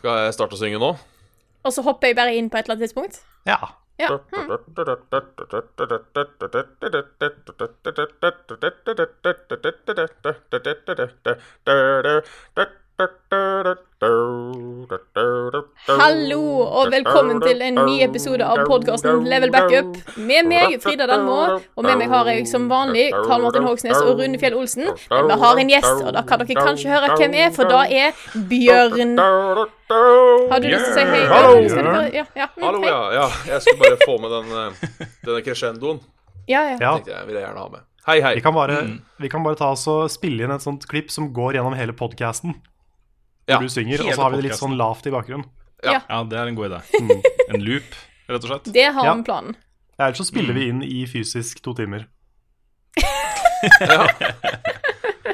Skal jeg starte å synge nå? Og så hopper jeg bare inn på et eller annet tidspunkt. Ja. Ja. Hallo og velkommen til en ny episode av podkasten Level Backup. Med meg, Frida Danmo, og med meg har jeg som vanlig Karl Martin Hogsnes og Rune Fjell Olsen. Men vi har en gjest, og da kan dere kanskje høre hvem er, for da er Bjørn. Har du lyst til å si hei? Hallo. Ja, ja. mm, Hallo, ja. ja. Jeg skulle bare få med den, eh, denne crescendoen. Ja, ja. ja. Tenkte jeg ville gjerne ha med. Hei, hei. Vi kan, bare, vi kan bare ta oss og spille inn et sånt klipp som går gjennom hele podcasten. Ja, Hvor du synger, og så har vi det litt sånn lavt i bakgrunnen. Ja, det er en god idé. En loop, rett og slett. Det har Ja. vi planen. Ja, Ellers så spiller vi inn i fysisk to timer. Ja.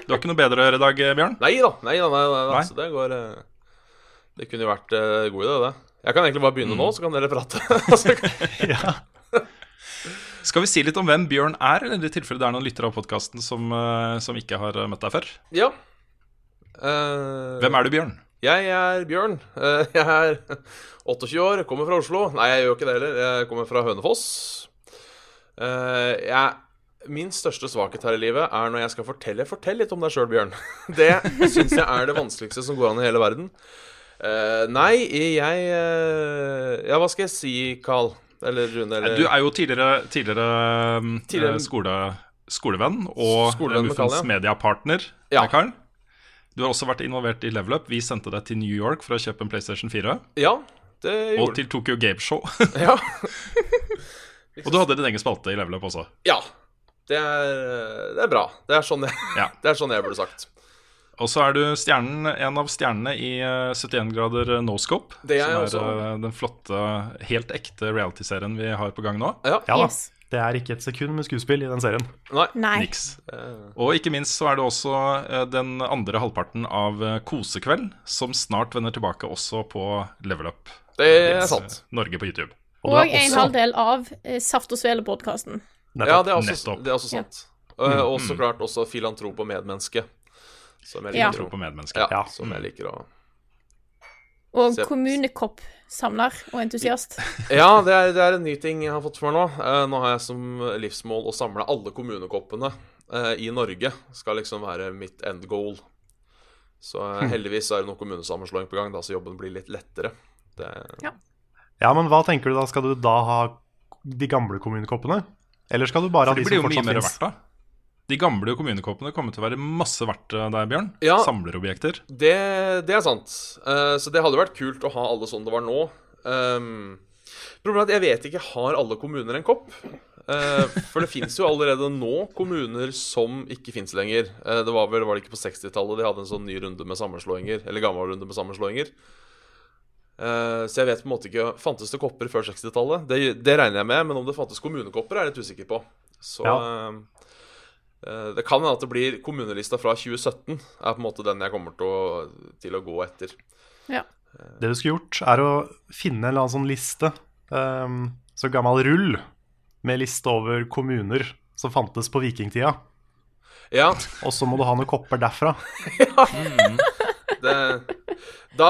Du har ikke noe bedre å gjøre i dag, Bjørn? Nei da, nei da. Nei, da, nei. Altså, det går eh, Det kunne jo vært uh, god idé, det. Jeg kan egentlig bare begynne nå, så kan dere prate. Ja. Skal vi si litt om hvem Bjørn er, eller i tilfelle det er noen lyttere av podkasten som, eh, som ikke har møtt deg før? ja. Eh, Hvem er du, Bjørn? Jeg er Bjørn. Uh, jeg er 28 år, kommer fra Oslo. Nei, jeg gjør ikke det heller. Jeg kommer fra Hønefoss. Uh, jeg, min største svakhet her i livet er når jeg skal fortelle Fortell litt om deg sjøl, Bjørn. Det syns jeg er det vanskeligste som går an i hele verden. Uh, nei, jeg uh, Ja, hva skal jeg si, Carl? Eller Rune? Eller Du er jo tidligere, tidligere, Tidligere- Uh, skole, skolevenn og Muffens ja. mediepartner Ja. Karl. Du har også vært involvert i Level Up. Vi sendte deg til New York for å kjøpe en PlayStation 4. Ja, det gjorde Og til Tokyo Game Show. Ja. og du hadde din egen spalte i Level Up også. ja. Det er, det er bra. Det er, sånn jeg, Ja. det er sånn jeg burde sagt. Og så er du stjernen, en av stjernene i eh, 71 grader no scope. Det er som er også. eh, den flotte, helt ekte reality-serien vi har på gang nå. Ja. Ja da. Yes. Det er ikke et sekund med skuespill i den serien. Nei. Nei. Niks. Eh, Og ikke minst så er det også eh, den andre halvparten av eh, Kosekveld, som snart vender tilbake også på Level Up. Det er sant. Norge på YouTube. Og Og er en også- halvdel av Saft og Svele-podkasten. Ja, det er også, det er også sant. Og og så klart også filantrop og medmenneske. Som jeg liker, å- ja, Ja. som jeg liker å Og Se- kommunekoppsamler og entusiast. Ja, det er, det er en ny ting jeg har fått for meg nå. Eh, nå har jeg som livsmål å samle alle kommunekoppene eh, i Norge. Skal liksom være mitt end goal. Så eh, heldigvis er det noe kommunesammenslåing på gang, da, så jobben blir litt lettere. Det, Ja, men hva tenker du da? Skal du da ha de gamle kommunekoppene? Eller skal du bare ha de, de som fortsatt finnes? De gamle kommunekoppene kommer til å være masse verdt eh, der, Bjørn. Ja. Samlerobjekter. Det, det er sant. Uh, så det hadde vært kult å ha alle sånn det var nå. Um, problemet er at jeg vet ikke har alle kommuner en kopp. Uh, for det fins jo allerede nå kommuner som ikke fins lenger. Uh, det var vel var det ikke på 60-tallet de hadde en sånn ny runde med sammenslåinger. Eller gammel runde med sammenslåinger. Eh, så jeg vet på en måte ikke Fantes det kopper før 60-tallet? Det, det regner jeg med, men om det fantes kommunekopper, er jeg litt usikker på. Så ja. eh, det kan hende at det blir kommunelista fra 2017 er på en måte den jeg kommer til å, til å gå etter. Ja. Det du skulle gjort, er å finne en eller annen sånn liste, um, så gammel rull, med liste over kommuner som fantes på vikingtida. Ja, Og så må du ha noen kopper derfra. det, da,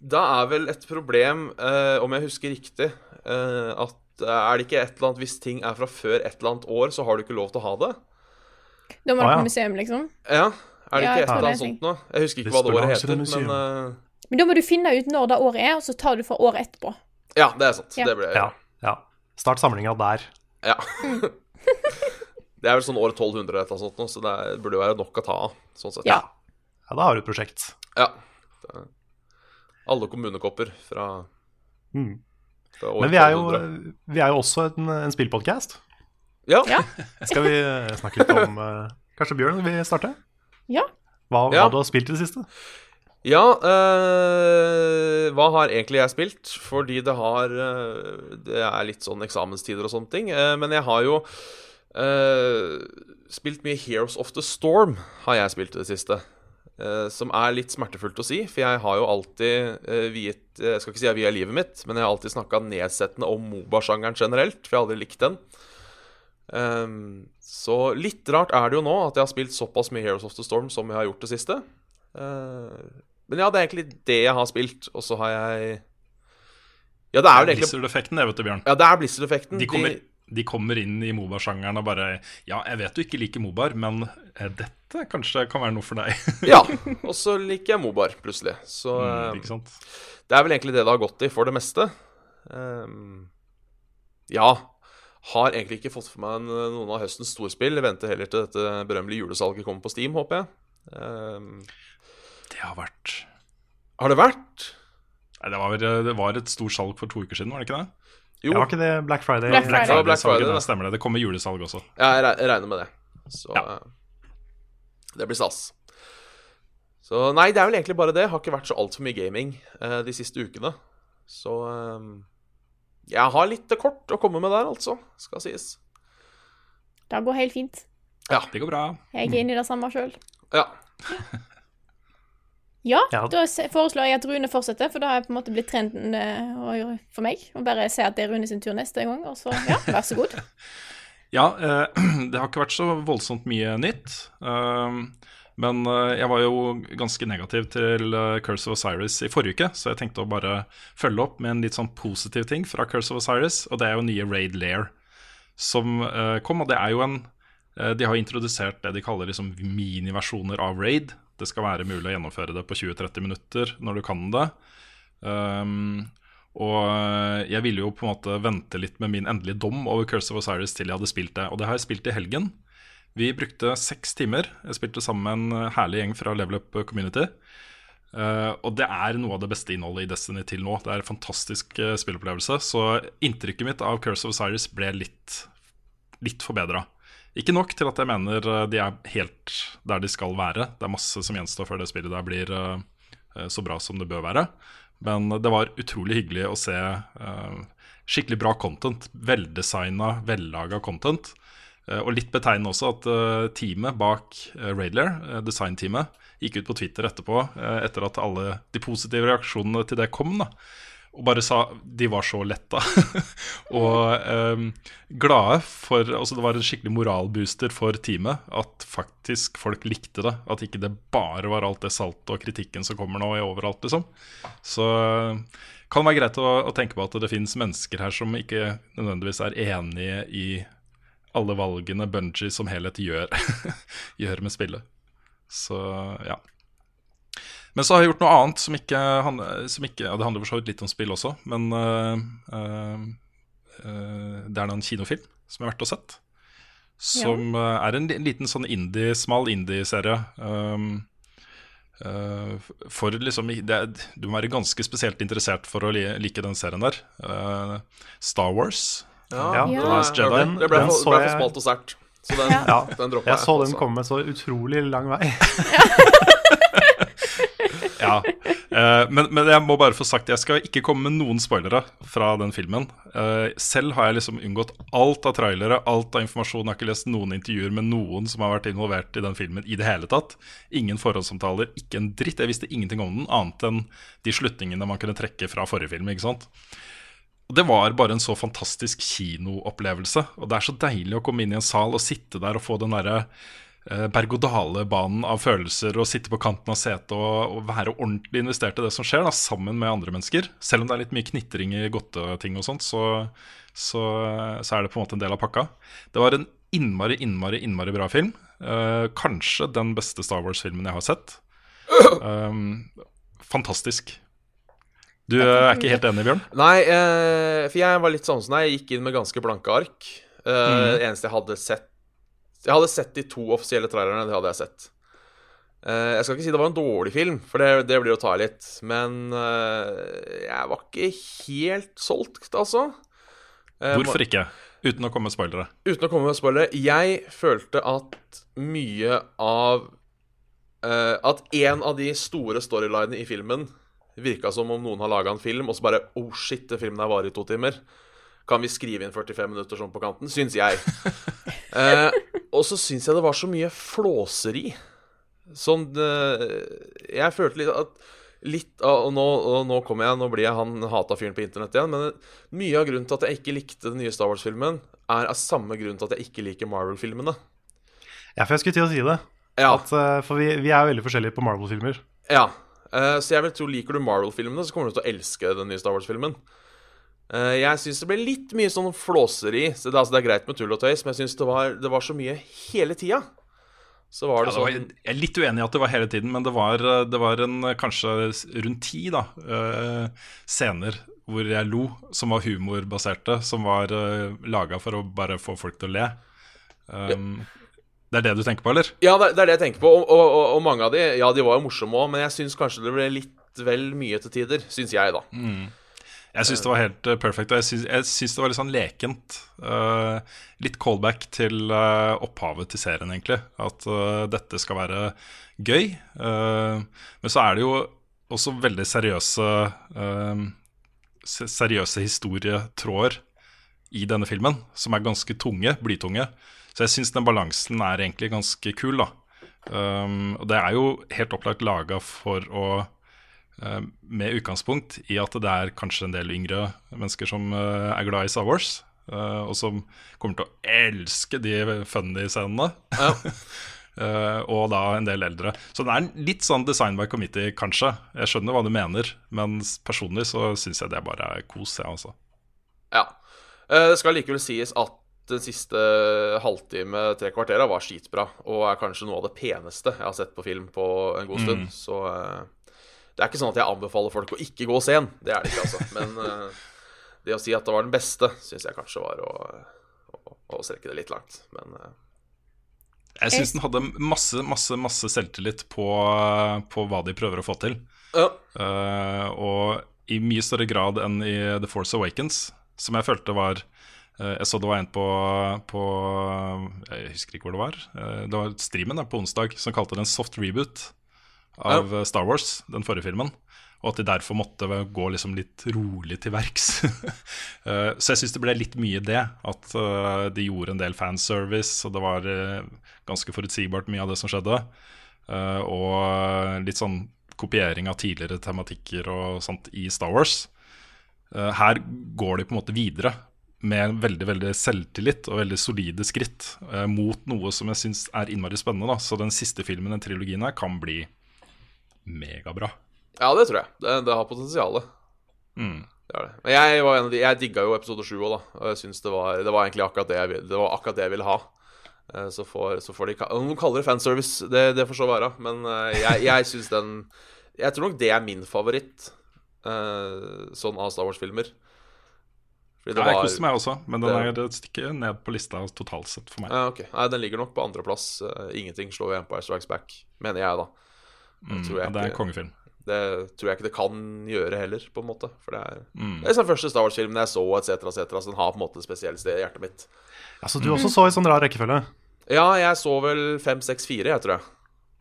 da er vel et problem, uh, om jeg husker riktig, uh, at eh, er det ikke et eller annet Hvis ting er fra før et eller annet år, så har du ikke lov til å ha det? Da må Ah, ja. på museum, liksom. Ja, er det Ja, ikke et eller annet er sånt nå? Jeg husker ikke hva det det året heter, men eh, Men da må du finne ut når det året er, og så tar du fra året etterpå. Ja, det er sant. Ja. Det ble Ja, ja. Start samlinga der. Ja. det er vel sånn år 1200 eller noe sånt, nå, så det burde jo være nok å ta av. Sånn sett. Ja. Ja, da har du et prosjekt. Ja. Alle kommunekopper fra, Mm. fra år Men vi er jo, vi er jo også en, en spillpodkast. Ja. Ja. Skal vi eh, snakke litt om uh, Kanskje Bjørn vil starte? Ja. Hva, Ja. du har spilt i det siste? Ja, øh, hva har egentlig jeg spilt? Fordi det har Det er litt sånn eksamenstider og sånne ting. Men jeg har jo øh, spilt mye Heroes of the Storm, har jeg spilt i det siste. Eh, som er litt smertefullt å si, for jeg har jo alltid eh, viet Jeg skal ikke si jeg via livet mitt, men jeg har alltid snakka nedsettende om Moba-sjangeren generelt, for jeg har aldri likt den. Ehm, så litt rart er det jo nå at jeg har spilt såpass mye Heroes of the Storm som jeg har gjort det siste. Uh, men ja, det er egentlig det jeg har spilt, og så har jeg Ja, det er vel egentlig Blizzard-effekten, det, vet du, Bjørn. Ja, det er Blizzard-effekten. De kommer, de kommer inn i Moba-sjangeren og bare Ja, jeg vet du ikke liker Mobaer, men eh, dette kanskje kan være noe for deg. Ja. Og så liker jeg Mobar, plutselig. Så Mm, eh, ikke sant? det er vel egentlig det det har gått i, for det meste. Um, ja. Har egentlig ikke fått for meg noen av høstens storspill. Jeg venter heller til dette berømmelige julesalget kommer på Steam, håper jeg. Um, Det har vært har det vært? Nei, det, var, det var et stort salg for to uker siden, var det ikke det? Jo, Det var ikke det Black Friday? Black Friday. Ja, Black Friday, Salget, det. stemmer det. Det kommer julesalg også. jeg jeg regner med det. Så Ja. eh, det blir stas. Så nei, det er vel egentlig bare det. Har ikke vært så altfor mye gaming eh, de siste ukene. Så ehm, jeg har litt kort å komme med der, altså. Skal sies. Det går helt fint. Ja. Det går bra. Jeg er inne i det samme sjøl. Ja. Ja, Ja. da foreslår jeg at Rune fortsetter, for da har jeg på en måte blitt trenden eh, for meg. Å bare se at det er Rune sin tur neste gang, og så ja, vær så god. Ja, eh, det har ikke vært så voldsomt mye nytt. Men eh, jeg var jo ganske negativ til eh, Curse of Osiris i forrige uke, så jeg tenkte å bare følge opp med en litt sånn positiv ting fra Curse of Osiris, og det er jo nye Raid Lair som eh, kom, og det er jo en De har introdusert det de kaller liksom miniversjoner av Raid. Det skal være mulig å gjennomføre det på 20-30 minutter når du kan det. Um, og jeg ville jo på en måte vente litt med min endelige dom over Curse of Osiris til jeg hadde spilt det. Og det har jeg spilt i helgen. Vi brukte seks timer. Jeg spilte sammen med en herlig gjeng fra Level Up Community. Uh, og det er noe av det beste innholdet i Destiny til nå. Det er en fantastisk uh, spillopplevelse. Så inntrykket mitt av Curse of Osiris ble litt, litt forbedra. Ikke nok til at jeg mener eh, de er helt der de skal være. Det er masse som gjenstår før det spillet der blir eh, så bra som det bør være. Men det var utrolig hyggelig å se skikkelig bra content. Veldesigna, vellaga content. Eh, og litt betegnende også at eh, teamet bak Raidler, uh, designteamet, gikk ut på Twitter etterpå, eh, etter at alle de positive reaksjonene til det kom, da, og bare sa de var så letta. og um, glade for Altså, det var en skikkelig moralbooster for teamet at faktisk folk likte det. At ikke det bare var alt det saltet og kritikken som kommer nå i overalt, liksom. Så eh, kan det være greit å, å tenke på at det finnes mennesker her som ikke nødvendigvis er enige i alle valgene Bungie som helhet gjør, gjør med spillet. Så ja. Men så har jeg gjort noe annet som ikke, som ikke ja, Det handler for så vidt litt om spill også, men uh, uh, uh, det er da en kinofilm som jeg har vært og sett. Som ja. er en liten sånn indie, smal indie-serie. Um, for liksom det, er- Du må være ganske spesielt interessert for å li, like den serien der. Star Wars. Ja, Ja. den- Last Jedi. Det ble, den for, så ble for smalt og sært. Så den, Ja. den droppa Jeg så den også. komme så utrolig lang vei. Ja, Uh, men, men jeg må bare få sagt Jeg skal ikke komme med noen spoilere fra den filmen. Uh, selv har jeg liksom unngått alt av trailere, alt av informasjon. Jeg har ikke lest noen intervjuer med noen som har vært involvert i den filmen i det hele tatt. Ingen forhåndssamtaler, ikke en dritt. Jeg visste ingenting om den, annet enn de slutningene man kunne trekke fra forrige film. ikke sant? Og Det var bare en så fantastisk kinoopplevelse. Og det er så deilig å komme inn i en sal og sitte der og få den derre eh, berg-og-dale-banen av følelser og sitte på kanten av setet og, og være ordentlig investert i det som skjer, da, sammen med andre mennesker. Selv om det er litt mye knitring i godteting og sånt, så, så, så er det på en måte en del av pakka. Det var en innmari, innmari, innmari bra film. Eh, kanskje den beste Star Wars-filmen jeg har sett. Um, fantastisk. Du er ikke helt enig, Bjørn? Nei, eh, for jeg var litt sånn som deg. Jeg gikk inn med ganske blanke ark. Eh, Det eneste jeg hadde sett Jeg hadde sett de to offisielle trailerne. Det hadde jeg sett. Eh, jeg skal ikke si det var en dårlig film, for det, det blir å ta i litt. Men eh, jeg var ikke helt solgt, altså. Eh, Hvorfor ikke? Uten å komme med spoilere. Uten å komme med spoilere. Jeg følte at mye av eh, At en av de store storylinene i filmen virka som om noen har laga en film, og så bare Oh shit, den filmen her varer i to timer. Kan vi skrive inn 45 minutter sånn på kanten? Syns jeg. eh, og så syns jeg det var så mye flåseri. Sånn eh, Jeg følte litt at Litt av, og nå, og nå kommer jeg, nå blir jeg han hata fyren på internett igjen. Men mye av grunnen til at jeg ikke likte den nye Star Wars-filmen, er av samme grunn til at jeg ikke liker Marvel-filmene. Ja, for jeg skulle til å si det. Ja. At, eh, for vi, vi er veldig forskjellige på Marvel-filmer. Ja, eh, så jeg vil tro liker du Marvel-filmene, så kommer du til å elske den nye Star Wars-filmen. Uh, jeg syns det ble litt mye sånn flåseri. Så det, altså, det er greit med tull og tøys, men jeg syns det, var- det var så mye hele tida. Så var Ja, det det var, sånn jeg er litt uenig i at det var hele tiden, men det var, det var en kanskje rundt ti da, uh, scener hvor jeg lo, som var humorbaserte, som var uh, laga for å bare få folk til å le. Um, Det er det du tenker på, eller? Ja, det, det er det jeg tenker på. Og, og, og, og mange av de Ja, de var jo morsomme òg, men jeg syns kanskje det ble litt vel mye til tider. Syns jeg, da. Jeg syns det var helt eh, perfekt, og jeg syns, det var litt sånn lekent. Uh, litt callback til uh, opphavet til serien, egentlig. At uh, dette skal være gøy. Men så er det jo også veldig seriøse Seriøse historietråder i denne filmen, som er ganske tunge, blytunge. Så jeg syns den balansen er egentlig ganske kul, da. Um, og det er jo helt opplagt laga for å um, med utgangspunkt i at det er kanskje en del yngre mennesker som uh, er glad i Star Wars, Uh, og som kommer til å elske de funny scenene. Ja. Uh, og da en del eldre. Så det er litt sånn design by committee, kanskje. Jeg skjønner hva du mener, men personlig så syns jeg det bare er kos, jeg, altså. Ja. Uh, Det skal likevel sies at den siste halvtime, tre kvartera, var skitbra. Og er kanskje noe av det peneste jeg har sett på film på en god stund. Så eh, det er ikke sånn at jeg anbefaler folk å ikke gå sen. Det er det ikke, altså. Men eh, det å si at det var den beste, syns jeg kanskje var å, å, å strekke det litt langt. Men eh, Jeg syns den hadde masse, masse, masse selvtillit på, på hva de prøver å få til. ja. Uh, og i mye større grad enn i The Force Awakens, som jeg følte var Jeg så det var en på, på Jeg husker ikke hvor det var. Eh, det var streamen da, på onsdag som kalte det en soft reboot av ja. Star Wars, den forrige filmen. Og at de derfor måtte gå liksom litt rolig til verks. Eh, så jeg syns det ble litt mye det. At eh, de gjorde en del fanservice, og det var eh, ganske forutsigbart mye av det som skjedde. Eh, og litt sånn kopiering av tidligere tematikker og sånt i Star Wars. Eh, her går de på en måte videre med veldig veldig selvtillit og veldig solide skritt eh, mot noe som jeg syns er innmari spennende. Da. Så den siste filmen i trilogien her kan bli megabra. ja, det tror jeg. Det, det har potensial. Mm. Det det. Men jeg, var en av de, jeg digga jo episode sju òg, da. Og jeg synes det var, det var egentlig akkurat det jeg, vil- det var akkurat det jeg ville ha. Eh, Så får, så får de Om de kaller det fanservice, det, det får så være. Men eh, jeg, jeg syns den Jeg tror nok det er min favoritt eh, sånn av Star Wars-filmer. Fordi Ja, jeg koser meg også, men den det- er et stykke ned på lista totalt sett for meg. Ja, okay. Nei, den ligger nok på andreplass. Uh, ingenting slår Empire Strikes Back, mener jeg, da. Mm, tror jeg ja, det er en kongefilm. Det tror jeg ikke det kan gjøre heller, på en måte. For det er, Mm. det er den første Star Wars-filmen jeg så, etc., etc., så den har på en måte et spesielt sted i hjertet mitt. Ja, så du også så i sånn rar rekkefølge? Ja, jeg så vel 5-6-4, jeg tror jeg.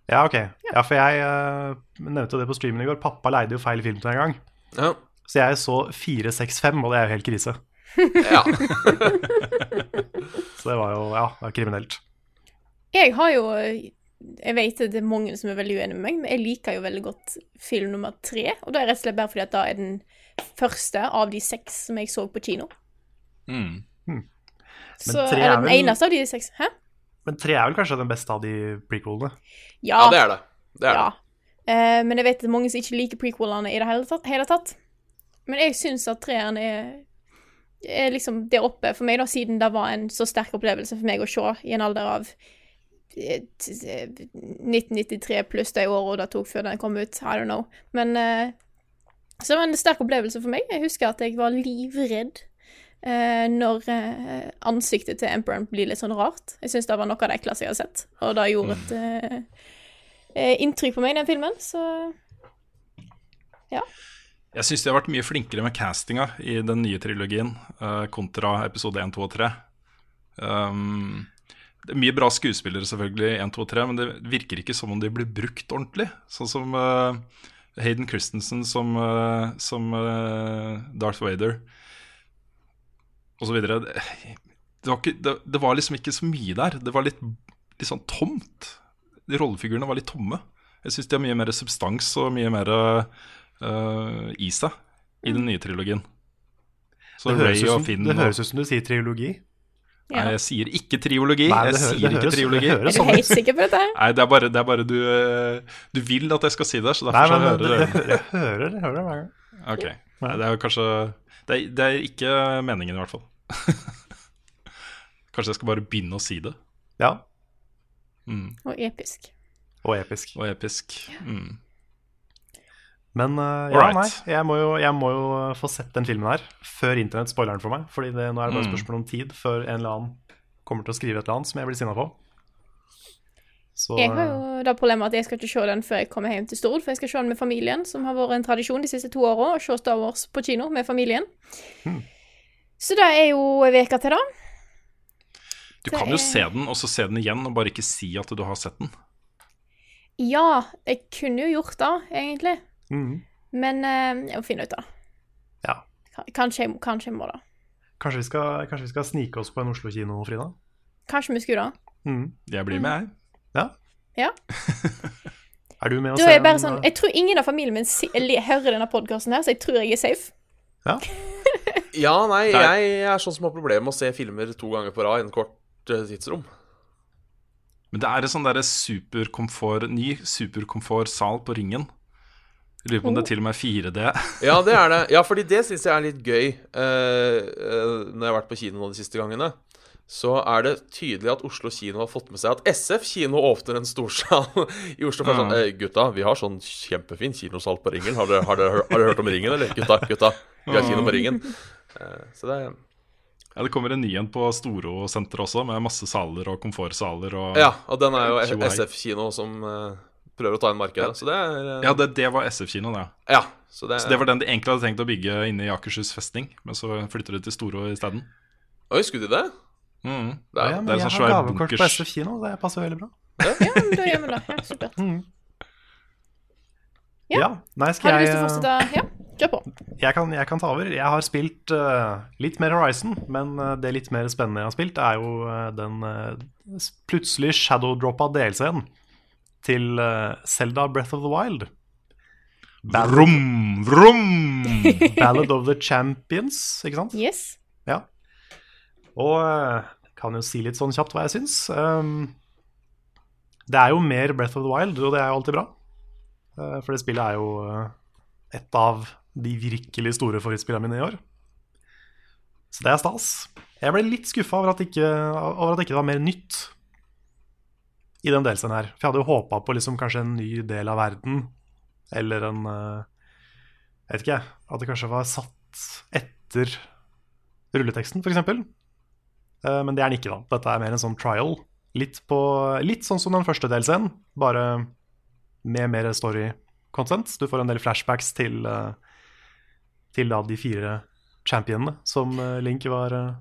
Ja, ok. Ja, for jeg uh, nevnte det på streamen i går. Pappa leide jo feil film til en gang. Ja. Så jeg så 465, og det er jo helt krise. Ja. Så det var jo ja, det var kriminelt. Jeg har jo Jeg vet det er mange som er veldig uenige med meg, men jeg liker jo veldig godt film nummer tre. Og da er det rett og slett bare fordi at da er den første av de seks som jeg så på kino. Mm. Så tre er det den vel- eneste av de seks. Hæ? Men tre er vel kanskje den beste av de prequelene? ja, det er det. Det er ja. det. Uh, men jeg vet det er mange som ikke liker prequelene i det hele tatt. Hele tatt. Men jeg syns at treeren er, er liksom der oppe for meg, da, siden det var en så sterk opplevelse for meg å se i en alder av eh, t- eh, 1993 pluss de åra det tok før den kom ut. I don't know. Men uh, så det var en sterk opplevelse for meg. Jeg husker at jeg var livredd uh, når uh, ansiktet til Emperoren blir litt sånn rart. Jeg syns det var noe av det ekleste jeg har sett, og det gjorde et eh, eh, inntrykk på meg, den filmen, så Jeg syns de har vært mye flinkere med castinga i den nye trilogien uh, kontra episode 1, 2 og 3. Um, det er mye bra skuespillere selvfølgelig i 1, 2 og 3, men det virker ikke som om de blir brukt ordentlig. Sånn som uh, Hayden Christensen som, uh, som Darth Vader. Det, det, var ikke, det, det var liksom ikke så mye der. Det var litt, litt sånn tomt. De rollefigurene var litt tomme. Jeg syns de har mye mer substans og mye mer eh, i seg i den nye trilogien. Så Det høres, Ray og som, Finn det høres ut som du sier triologi. Nei, jeg sier ikke triologi. Nei, jeg sier ikke triologi. Er du sånn helt sikker på dette? Nei, det er bare, det er bare du eh, Du vil at jeg skal si det, så Nei, derfor så men hører det, jeg hører jeg hører det hver gang. Ok. Nei, det er jo kanskje det er, det er ikke meningen, i hvert fall. kanskje jeg skal bare begynne å si det. Ja, Mm. Og episk. og episk. Og episk. Mm. Men uh, ja, nei, jeg må, jo, jeg må jo få sett den filmen her før internett spoiler den for meg. Fordi det, nå er det bare Mm. spørsmål om tid før en eller annen kommer til å skrive et eller annet som jeg blir sinna på. Så Jeg har jo da problemet at jeg skal ikke se den før jeg kommer hjem til Stord, for jeg skal se den med familien, som har vært en tradisjon de siste to åra, å se Star Wars på kino med familien. Hmm. Så det er jo ei uke til, da. Du kan jo se den, og så se den igjen, og bare ikke si at du har sett den. Ja, jeg kunne jo gjort det, egentlig. Mhm. Men eh, jeg må finne ut av ja. Kanskje kanskje jeg må det. Kanskje vi, skal, kanskje vi skal snike oss på en Oslo-kino, Frida? Kanskje vi skulle det. Mm. Jeg blir med, jeg. Ja. Ja. Er du med å ser er sånn eh, Jeg tror ingen av familien min si, hører denne podkasten her, så jeg tror jeg er safe. Ja. Ja, nei, Nei. jeg er sånn som har problemer med å se filmer to ganger på rad i en kort eh, tidsrom. Men det er en sånn derre superkomfort, ny superkomfortsal på Ringen. Lurer på om det er til og med 4D. Ja, det er det. Ja, fordi det syns jeg er litt gøy eh, eh, når jeg har vært på kino nå de siste gangene. Så er det tydelig at Oslo kino har fått med seg at SF kino åpner en storsal i Oslo. For sånn, eh, gutta, vi har sånn kjempefin kinosal på Ringen. Har dere, har dere, har dere hørt om Ringen, eller? Gutta, gutta, vi har kino på Ringen. Eh, så det er Ja, det kommer en ny en på Storo-senteret også, med masse saler og komfortsaler og Ja, og den er jo SF kino som eh, prøver å ta inn markedet. Så det er eh, Ja, det, det var SF-kinoen, ja. ja, så det, Så det var den de egentlig hadde tenkt å bygge inne i Akershus festning, men så flytter de til Storo isteden. Oi, skulle de det? Mm. Det ja, er, men det er jeg sånn har svær gavekort på. SF kino, det passer veldig bra. Ja, men da gjør vi det. Ja, supert. Mhm. Ja. Ja. Nei, skal Har du jeg lyst til å fortsette? Ja, kjør på. jeg kan, jeg kan ta over. Jeg har spilt uh, litt mer Horizon, men eh, det litt mer spennende jeg har spilt, er jo uh, den uh, plutselig shadowdroppa DLC-en til Selda Breath of the Wild. Ballad, vroom, vroom. Ballad of the Champions, ikke sant? Yes. Ja. Og eh, kan jo si litt sånn kjapt hva jeg syns. Um, det er jo mer Breath of the Wild, og det er jo alltid bra. Uh, for det spillet er jo uh, et av de virkelig store favorittspillene mine i år. Så det er stas. Jeg ble litt skuffa over over at ikke var mer nytt i den delscenen her. For jeg hadde jo håpa på liksom kanskje en ny del av verden, eller en eh, Jeg vet ikke, jeg. At det kanskje var satt etter rulleteksten, f.eks. Uh, men det er den ikke, da. Dette er mer en sånn trial. Litt, på, litt sånn som den første delscenen, bare med mer story content. Du får en del flashbacks til, eh, til da de fire championene som eh, Link var eh,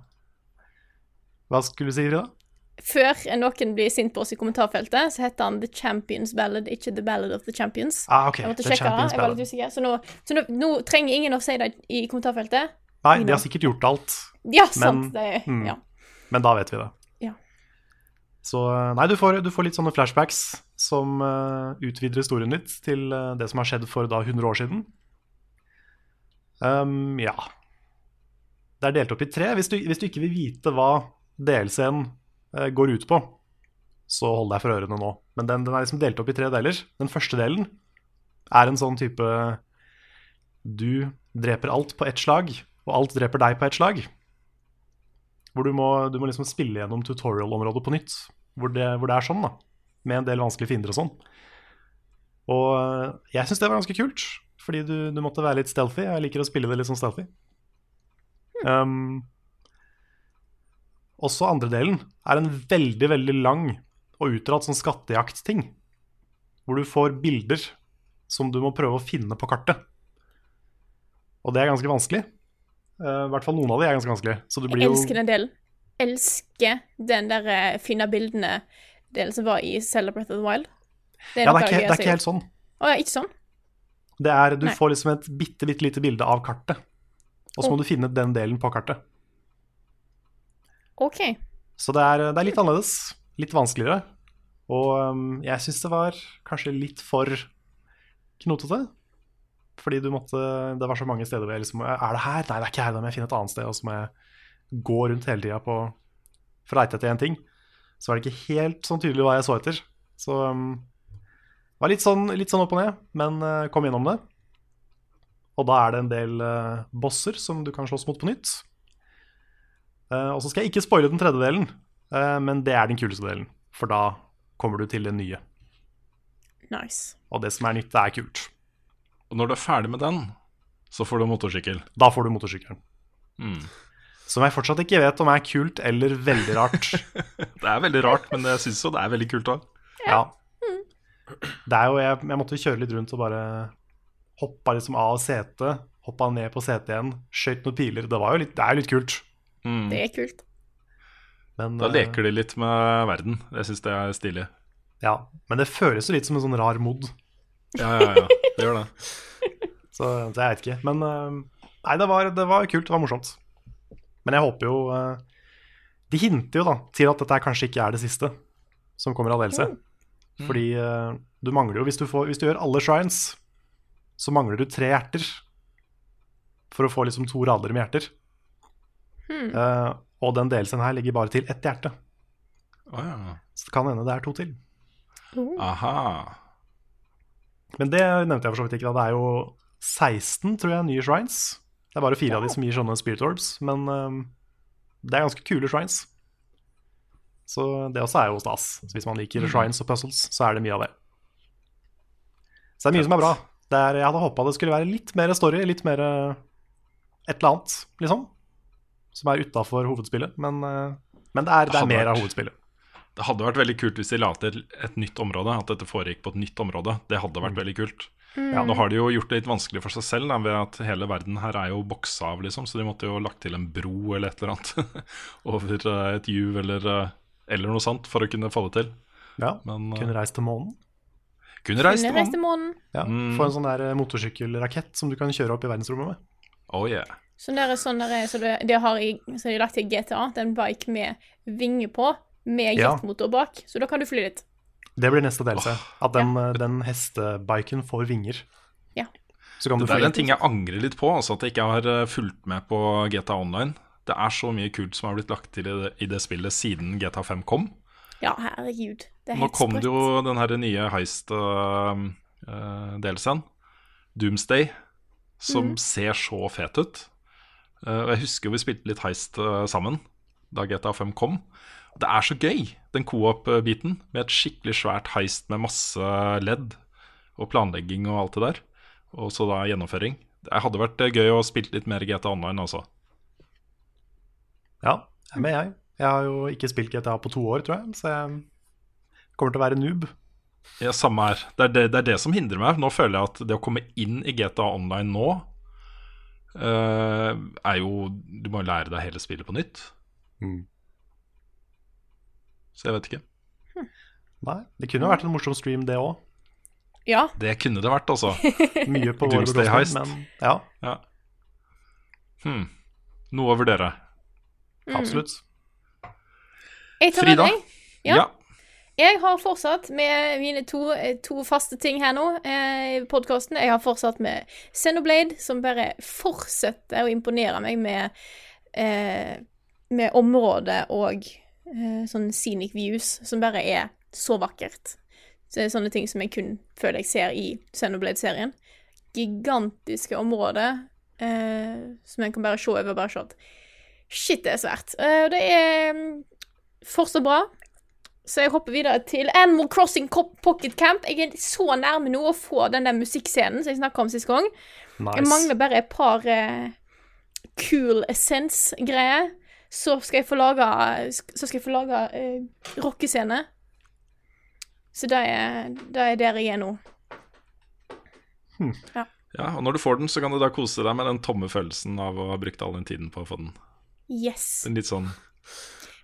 Hva skulle du si, Frida? Før noen blir sint på oss i kommentarfeltet, så heter han The Champions Ballad, ikke The Ballad of the Champions. Ah, ok, Jeg måtte The sjekke det. Champions Jeg. Så, nå, så nå, nå trenger ingen å si det i kommentarfeltet. Nei, de har sikkert gjort alt, Ja, sant. Men- det, mm. ja. men da vet vi det. Ja. Så eh, nei, du får, du får litt sånne flashbacks som uh, utvider historien litt til uh, det som har skjedd for da 100 år siden. Um, ja. Det er delt opp i tre. Hvis du, hvis du ikke vil vite hva DLC-en går ut på, så hold deg for ørene nå. Men den, den er liksom delt opp i tre deler. Den første delen er en sånn type Du dreper alt på ett slag, og alt dreper deg på ett slag. Hvor du må, du må liksom spille gjennom tutorial-området på nytt. Hvor det, hvor det er sånn, da. Med en del vanskelige fiender og sånn. Og øh, jeg syns det var ganske kult, fordi du, du måtte være litt stealthy. Jeg liker å spille det litt sånn stealthy. Um, også andre delen er en veldig, veldig lang og utdratt sånn skattejaktting. Hvor du får bilder som du må prøve å finne på kartet. Og det er ganske vanskelig. Uh, I hvert fall noen av de er ganske vanskelig. Så du Jeg blir jo elsker den delen. Elsker den der eh, finne bildene-delen som var i Zelda Breath of the Wild. Ja, det er ikke, det er ikke helt sånn. Å, ja, ikke sånn? Det er, du Nei. får liksom et bitte, bitte lite bilde av kartet, og så må du finne den delen på kartet. OK. Så det er, det er litt annerledes. Litt vanskeligere. Og um, jeg syns det var kanskje litt for knotete. Fordi du måtte Det var så mange steder hvor jeg liksom Er det her? Nei, det er ikke her. Da må jeg finne et annet sted. Og så må jeg gå rundt hele tida for å leite etter én ting. Så var det ikke helt sånn tydelig hva jeg så etter. Så um, det var litt sånn, litt sånn opp og ned, men uh, kom gjennom det. Og da er det en del uh, bosser som du kan slåss mot på nytt. Eh, og så skal jeg ikke spoile den tredje delen, eh, men det er den kuleste delen. For da kommer du til det nye. Nice. Og det som er nytt, det er kult. Og når du er ferdig med den, så får du motorsykkel. Da får du motorsykkelen. Mm. Som jeg fortsatt ikke vet om er kult eller veldig rart. Det er veldig rart, men jeg syns jo det er veldig kult òg. ja. Det er jo, jeg, jeg måtte kjøre litt rundt og bare hoppa liksom av setet, hoppa ned på setet igjen, skøyt noen piler. Det, var jo litt, det er jo litt kult. Mm. Det er kult. Men, Da eh, leker de litt med verden. Jeg syns det er stilig. Ja, men det føles jo litt som en sånn rar mod. Ja, ja, ja. Det gjør det. Så, så jeg vet ikke. Men eh, nei, det var, det var kult. Det var morsomt. Men jeg håper jo eh, De hinter jo da til at dette kanskje ikke er det siste som kommer av DLC. Fordi eh, du mangler jo hvis du, får, hvis du gjør alle shrines, så mangler du tre hjerter. For å få liksom to rader med hjerter. Hmm. Eh, og den delelsen her ligger bare til ett hjerte. Oh, ja. Så det kan hende det er to til. Aha. Men det nevnte jeg for så vidt ikke. da Det er jo 16, tror jeg, nye shrines. Det er bare fire av de som gir sånne spirit orbs, men um, det er ganske kule shrines. Så det også er jo stas. Så hvis man liker shrines og puzzles, så er det mye av det. Så det er mye som er bra. Det er, jeg hadde håpa det skulle være litt mer story, litt mer uh, et eller annet, liksom. Som er utafor hovedspillet. Men, uh, men det er, det er mer mer av hovedspillet. Det hadde vært veldig kult hvis de la til et nytt område. At dette foregikk på et nytt område. Det hadde vært veldig kult. Ja. Nå har de jo gjort det litt vanskelig for seg selv da, ved at hele verden her er jo boksa av, liksom. Så de måtte jo lagt til en bro eller et eller annet over eh, et juv eller, eh, eller noe sånt for å kunne få det til. Ja, Men eh, Kunne reist til månen. kunne reist til reist til månen. månen. Ja, Mm. Få en sånn der eh, motorsykkelrakett som du kan kjøre opp i verdensrommet med. Oh yeah. Sånn er sånn der, så det, det har i, så de lagt til GTA, den bike med vinger på, med jetmotor bak. Så da kan du fly litt. Det blir neste delelse. At den, ja. den hestebiken får vinger. Ja. Så kan du Det er en ting jeg angrer litt på, altså at jeg ikke har eh, fulgt med på GTA Online. Det er så mye kult som har blitt lagt til i det, i det spillet siden GTA 5 kom. Ja, herregud. Det er Nå kom sprøtt. det jo den her nye heist-delelsen, Doomsday, som mm. ser så fet ut. Eh, Og jeg husker vi spilte litt heist eh, sammen da GTA 5 kom. Det er så gøy, den co-op-biten, med et skikkelig svært heist med masse ledd og planlegging og alt det der. Og så da gjennomføring. Det hadde vært eh, gøy å spille litt mer GTA Online, altså. Ja, men jeg. Jeg har jo ikke spilt GTA på to år, tror jeg, så jeg kommer til å være noob. Ja, samme her. Det er det, det er det som hindrer meg. Nå føler jeg at det å komme inn i GTA Online nå er jo Du må jo lære deg hele spillet på nytt. Mm. Så jeg vet ikke. Nei, det kunne jo vært en morsom stream, det òg. Ja. Det kunne det vært, altså. Mye på vår Doomsday Heist. men ja, Ja. Hmm. Noe å vurdere. absolutt. Jeg tar Frida? med. Ja. ja. Jeg har fortsatt med mine to, eh, to faste ting her nå eh, i podkasten. Jeg har fortsatt med Xenoblade, som bare fortsetter å imponere meg med, eh, med området og eh, sånne scenic views, som bare er så vakkert. Så det er sånne ting som jeg kun føler jeg ser i Xenoblade-serien. Gigantiske områder eh, som en kan bare se over bare sånn. Shit, det er svært. Eh, det er mm, fortsatt bra. Så jeg hopper videre til Animal Crossing Pocket Camp. Jeg er så nærme nå å få den der musikkscenen som jeg snakka om sist gang. Jeg mangler bare et par uh, cool essence-greier. Så skal jeg få lage Så skal jeg få laga uh, rockescene. Så det er, det er der jeg er nå. ja. Og når du får den, så kan du da kose deg med den tomme følelsen av å ha brukt all den tiden på å få den. Yes. En litt sånn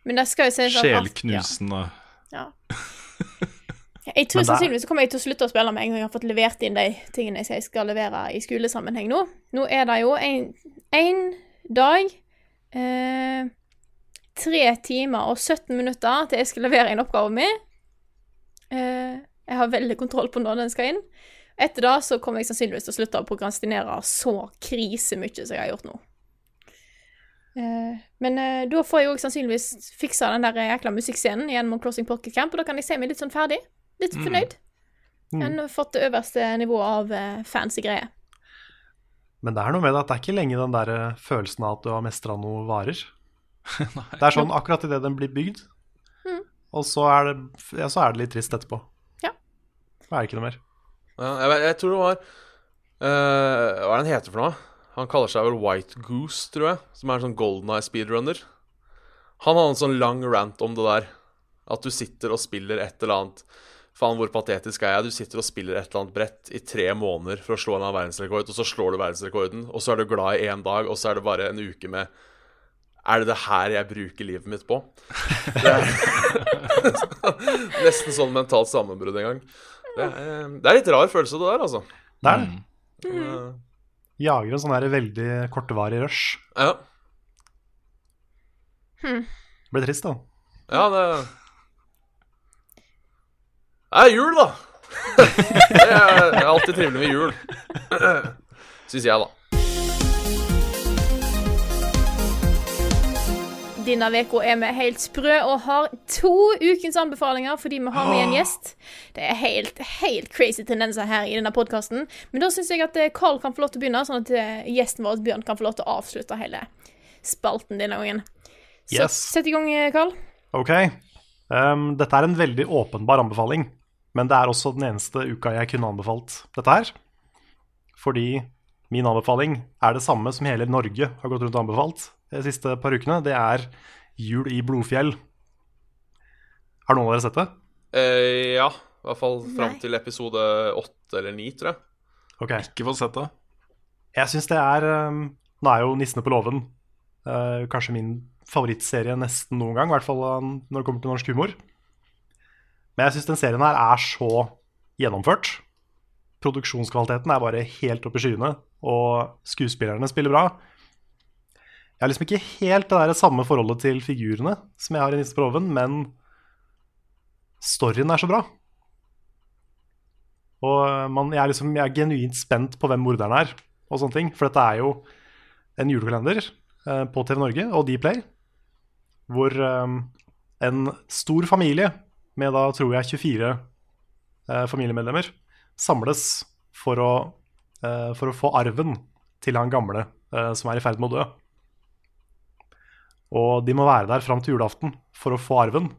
sjelknusende Ja. Jeg tror sannsynligvis kommer jeg til å slutte å spille med en gang jeg har fått levert inn de tingene jeg skal levere i skolesammenheng nå. Nå er det jo en, en dag eh, Tre timer og 17 minutter til jeg skal levere inn oppgaven min. Eh, jeg har veldig kontroll på når den skal inn. Etter det så kommer jeg sannsynligvis til å slutte å prokrastinere så krisemye som jeg har gjort nå. Eh, men eh, da får jeg jo sannsynligvis fiksa den der jækla musikkscenen gjennom Crossing Pocket Camp, og da kan jeg se meg litt sånn ferdig. Litt fornøyd. Jeg har fått det øverste nivået av eh, fancy greier. Men det er noe med det at det er ikke lenge den der følelsen av at du har mestra noe varer. det er sånn akkurat idet den blir bygd, og så er, det, ja, så er det litt trist etterpå. Ja. Da er det ikke noe mer. Ja, jeg, jeg tror det var uh, Hva er det den heter for noe? Han kaller seg vel White Goose, tror jeg. Som er en sånn Golden Eye speedrunner. Han hadde en sånn lang rant om det der. At du sitter og spiller et eller annet Faen, hvor patetisk er jeg? Du sitter og spiller et eller annet brett i tre måneder for å slå en av verdensrekord, og så slår du verdensrekorden, og så er du glad i én dag, og så er det bare en uke med Er det det her jeg bruker livet mitt på? Det er Nesten sånn mentalt sammenbrudd en gang. Det er, det er litt rar følelse, det der, altså. Det er det. Jager en sånn her veldig kortvarig rush. Ja, Det blir trist, da. ja det Det er jul, da! Det er alltid trivelig med jul. Syns jeg, da. Denne uka er vi helt sprø og har to ukens anbefalinger fordi vi har med en gjest. Det er helt, helt crazy tendenser her i denne podkasten. Men da syns jeg at eh, Carl kan få lov til å begynne, sånn at eh, gjesten vår Bjørn kan få lov til å avslutte hele spalten denne gangen. Så Yes. sett i gang, eh, Carl. Ok. Um, dette er en veldig åpenbar anbefaling, men det er også den eneste uka jeg kunne anbefalt dette her. Fordi min anbefaling er det samme som hele Norge har gått rundt og anbefalt de siste par ukene. Det er Jul i Blodfjell. Har noen av dere sett det? Eh, ja, i hvert fall fram til episode åtte eller ni, tror jeg. Okay. Ikke fått sett det. Jeg syns det er um, Nå er jo 'Nissene på låven' uh, kanskje min favorittserie nesten noen gang, i hvert fall når det kommer til norsk humor. Men jeg syns den serien her er så gjennomført. Produksjonskvaliteten er bare helt oppe i skyene, og skuespillerne spiller bra. Jeg har liksom ikke helt det der samme forholdet til figurene som jeg har i 'Nissene på låven', men storyen er så bra. Og uh, man, jeg, er liksom, jeg er genuint spent på hvem morderen er, og sånne ting. For dette er jo en julekalender eh, på TV Norge og Dplay, hvor eh, en stor familie med da tror jeg 24 eh, familiemedlemmer samles for å, eh, for å få arven til han gamle eh, som er i ferd med å dø. Og de må være der fram til julaften for å få arven.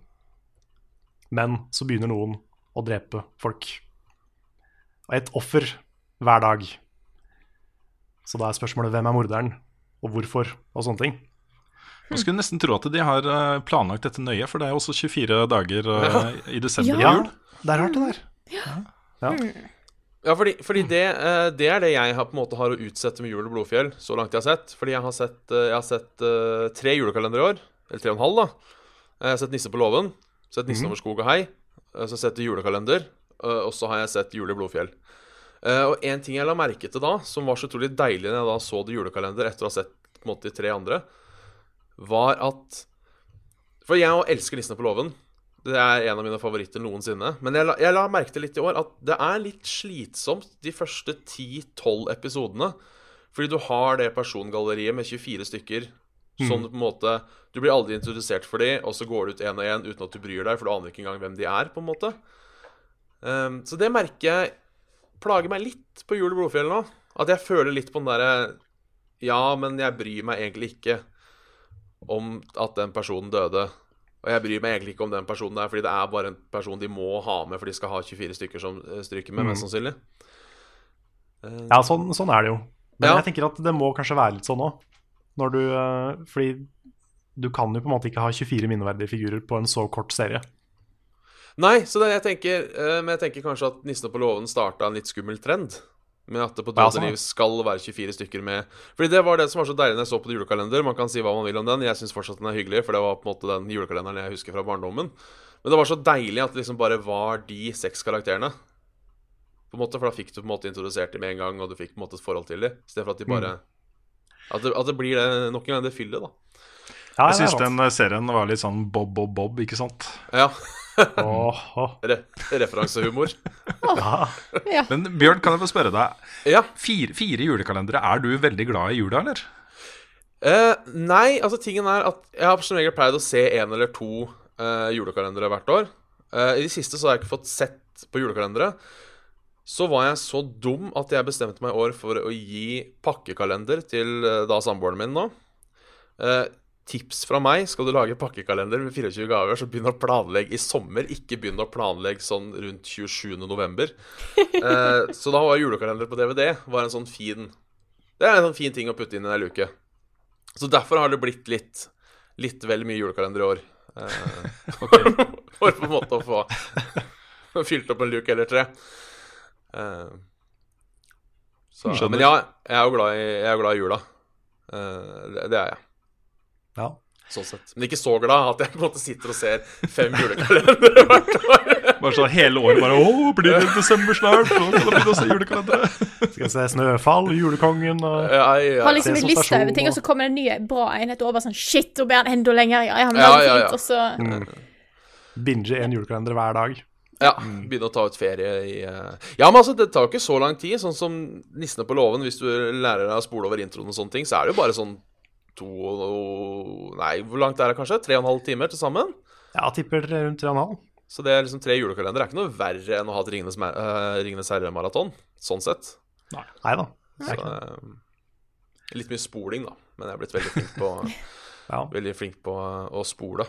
Men så begynner noen å drepe folk. Og et offer hver dag. Så da er spørsmålet hvem er morderen, og hvorfor, og sånne ting. Man skulle nesten tro at de har eh, planlagt dette nøye, for det er jo også 24 dager eh, i desember Ja. jul. Ja, Det er rart, det der. Ja. Ja, fordi, fordi det, eh, det er det jeg har, på en måte har å utsette med Jul og Blodfjell, så langt jeg har sett. Fordi jeg har sett, eh, jeg har sett uh, tre julekalendere i år. Eller tre og en halv, da. Jeg har sett Nisse på låven, sett Nissen over skog og hei. Så har jeg sett julekalender, og så har jeg sett Jul i Blodfjell. Og en ting jeg la merke til da, som var så utrolig deilig når jeg da så det julekalender etter å ha sett på en måte de tre andre, var at For jeg òg elsker Nissene på låven. Det er en av mine favoritter noensinne. Men jeg la, jeg la merke til litt i år at det er litt slitsomt de første 10-12 episodene. Fordi du har det persongalleriet med 24 stykker. Sånn på en måte Du blir aldri introdusert for dem, og så går du ut én og én uten at du bryr deg, for du aner ikke engang hvem de er. på en måte Um, Så det merker jeg plager meg litt på Jul i Blodfjell nå. At jeg føler litt på den derre Ja, men jeg bryr meg egentlig ikke om at den personen døde. Og jeg bryr meg egentlig ikke om den personen der, fordi det er bare en person de må ha med, for de skal ha 24 stykker som eh, stryker med, mest sannsynlig. Eh, Ja, sånn, sånn er det jo. Men Ja. jeg tenker at det må kanskje være litt sånn òg. Når du eh, Fordi du kan jo på en måte ikke ha 24 minneverdige figurer på en så kort serie. Nei, så det jeg tenker Men jeg tenker kanskje at Nissene på låven starta en litt skummel trend. Med at det på Døde sånn, skal være 24 stykker med. Fordi det var det som var så deilig når jeg så på det julekalender. Man kan si hva man vil om den. Jeg syns fortsatt den er hyggelig, for det var på en måte den julekalenderen jeg husker fra barndommen. Men det var så deilig at det liksom bare var de seks karakterene. På en måte, For da fikk du på en måte introdusert dem med en gang, og du fikk på en måte et forhold til dem. Istedenfor at de bare at, det, at det blir det nok en gang det fyllet, da. Ja, Jeg syns den eh, serien var litt sånn Bob Bob Bob, ikke sant? Ja. Re referansehumor. Ja. Men Bjørn, kan jeg få spørre deg? Ja. Fire, fire julekalendere, er du veldig glad i jula, eller? Eh, nei, altså tingen er at jeg har som regel pleid å se en eller to eh, julekalendere hvert år. Eh, I de siste så har jeg ikke fått sett på julekalendere. Så var jeg så dum at jeg bestemte meg i år for å gi pakkekalender til eh, da samboeren min nå. Tips fra meg skal du lage pakkekalender med 24 gaver, så begynn å planlegge i sommer. Ikke begynn å planlegge sånn rundt 27. november. Eh, så da var julekalender på DVD var en sånn fin Det er en sånn fin ting å putte inn i en luke. Så derfor har det blitt litt, litt vel mye julekalender i år. Eh, for på en måte å få fylt opp en luke eller tre. Eh, så, men ja, jeg er jo glad i, jeg er jo glad i jula. Eh, det, det er jeg. Ja. Sånn sett. Men ikke så glad at jeg på en måte sitter og ser fem julekalendere hvert år. Bare sånn hele året bare Å, blir det desember snart? Nå skal begynne å se julekalendere. Skal se Snøfall, Julekongen og Ja, ja, Har liksom en liste over ting, og så kommer det en ny bra enhet over sånn Shit, nå blir den enda lenger. Ja, ja, Ja, er ja, og så binge en julekalender hver dag. Ja, begynne å ta ut ferie i uh... Ja, men altså, det tar jo ikke så lang tid. Sånn som Nissene på låven, hvis du lærer deg å spole over introen og sånne ting, så er det jo bare sånn to Nei, hvor langt er det kanskje? Tre og en halv timer til sammen? Ja, tipper rundt 3,5. Så det er liksom tre julekalendere. Er ikke noe verre enn å ha et Ringenes, eh, Ringenes herre-maraton, sånn sett. Nei da. Det Så, ikke eh, litt mye spoling, da. Men jeg er blitt veldig flink på, Ja. veldig flink på å spole.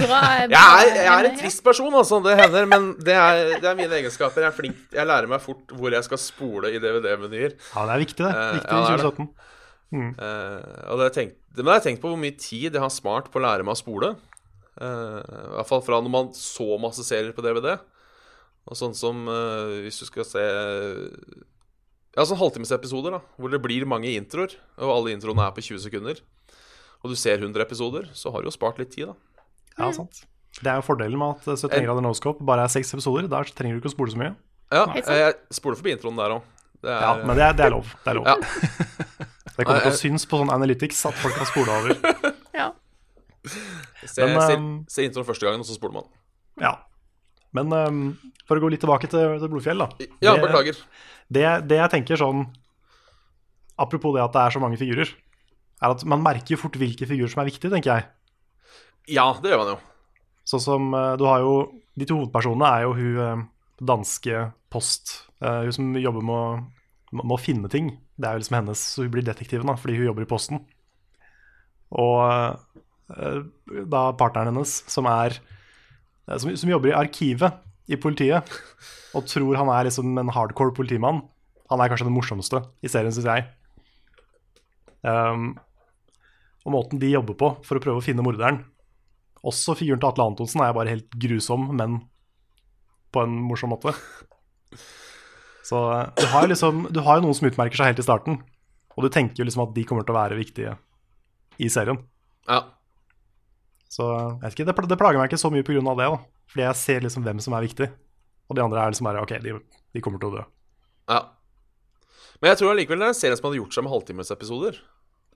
Bra. Jeg er, jeg er en trist person, altså. Det hender. Men det er, det er mine egenskaper. Jeg er flink Jeg lærer meg fort hvor jeg skal spole i DVD-menyer. ja, det er viktig, det. Eh, Viktig ja, i det er det. 2017. Eh, og det tenkt, men jeg har tenkt på hvor mye tid jeg har smart på å lære meg å spole. Uh, I hvert fall fra når man så masse serier på DVD. Og sånn som uh, hvis du skal se Ja, sånn halvtimesepisoder, da. Hvor det blir mange introer. Og alle introene er på 20 sekunder. Og du ser 100 episoder, så har du jo spart litt tid, da. Ja, sant. Det er jo fordelen med at 71 grader no-scope bare er seks episoder. Der trenger du ikke å spole så mye. Ja, jeg spoler forbi introen der òg. Ja, Men det er, det er lov. Det er lov. Ja. Det kommer til å synes på sånn Analytics at folk kan spole over. Ja. Se, Men, se, um, se introen første gangen, og så spoler man. Ja. Men um, for å gå litt tilbake til, til Blodfjell, da. Ja, Det- beklager. Det, det jeg tenker sånn Apropos det at det er så mange figurer, er at man merker jo fort hvilke figurer som er viktige, tenker jeg. Ja, det gjør man jo. Sånn som eh, du har jo De to hovedpersonene er jo hun eh, danske Post. eh, hun som jobber med å, med å finne ting. Det er jo liksom hennes Så hun blir detektiven da, fordi hun jobber i Posten. Og da partneren hennes, som er som, som jobber i arkivet i politiet, og tror han er liksom en hardcore politimann. Han er kanskje den morsomste i serien, syns jeg. Um, og måten de jobber på for å prøve å finne morderen, også figuren til Atle Antonsen er bare helt grusom, men på en morsom måte. Så eh, du har, liksom, du har jo noen som utmerker seg helt i starten, og du tenker jo liksom at de kommer til å være viktige i serien. Ja. Så jeg vet ikke, det, det plager meg ikke så mye pga. det, da. Fordi jeg ser liksom hvem som er viktig. Og de andre er liksom bare OK, de, de kommer til å dø. ja. Men jeg tror allikevel det er en serie som hadde gjort seg med halvtimesepisoder.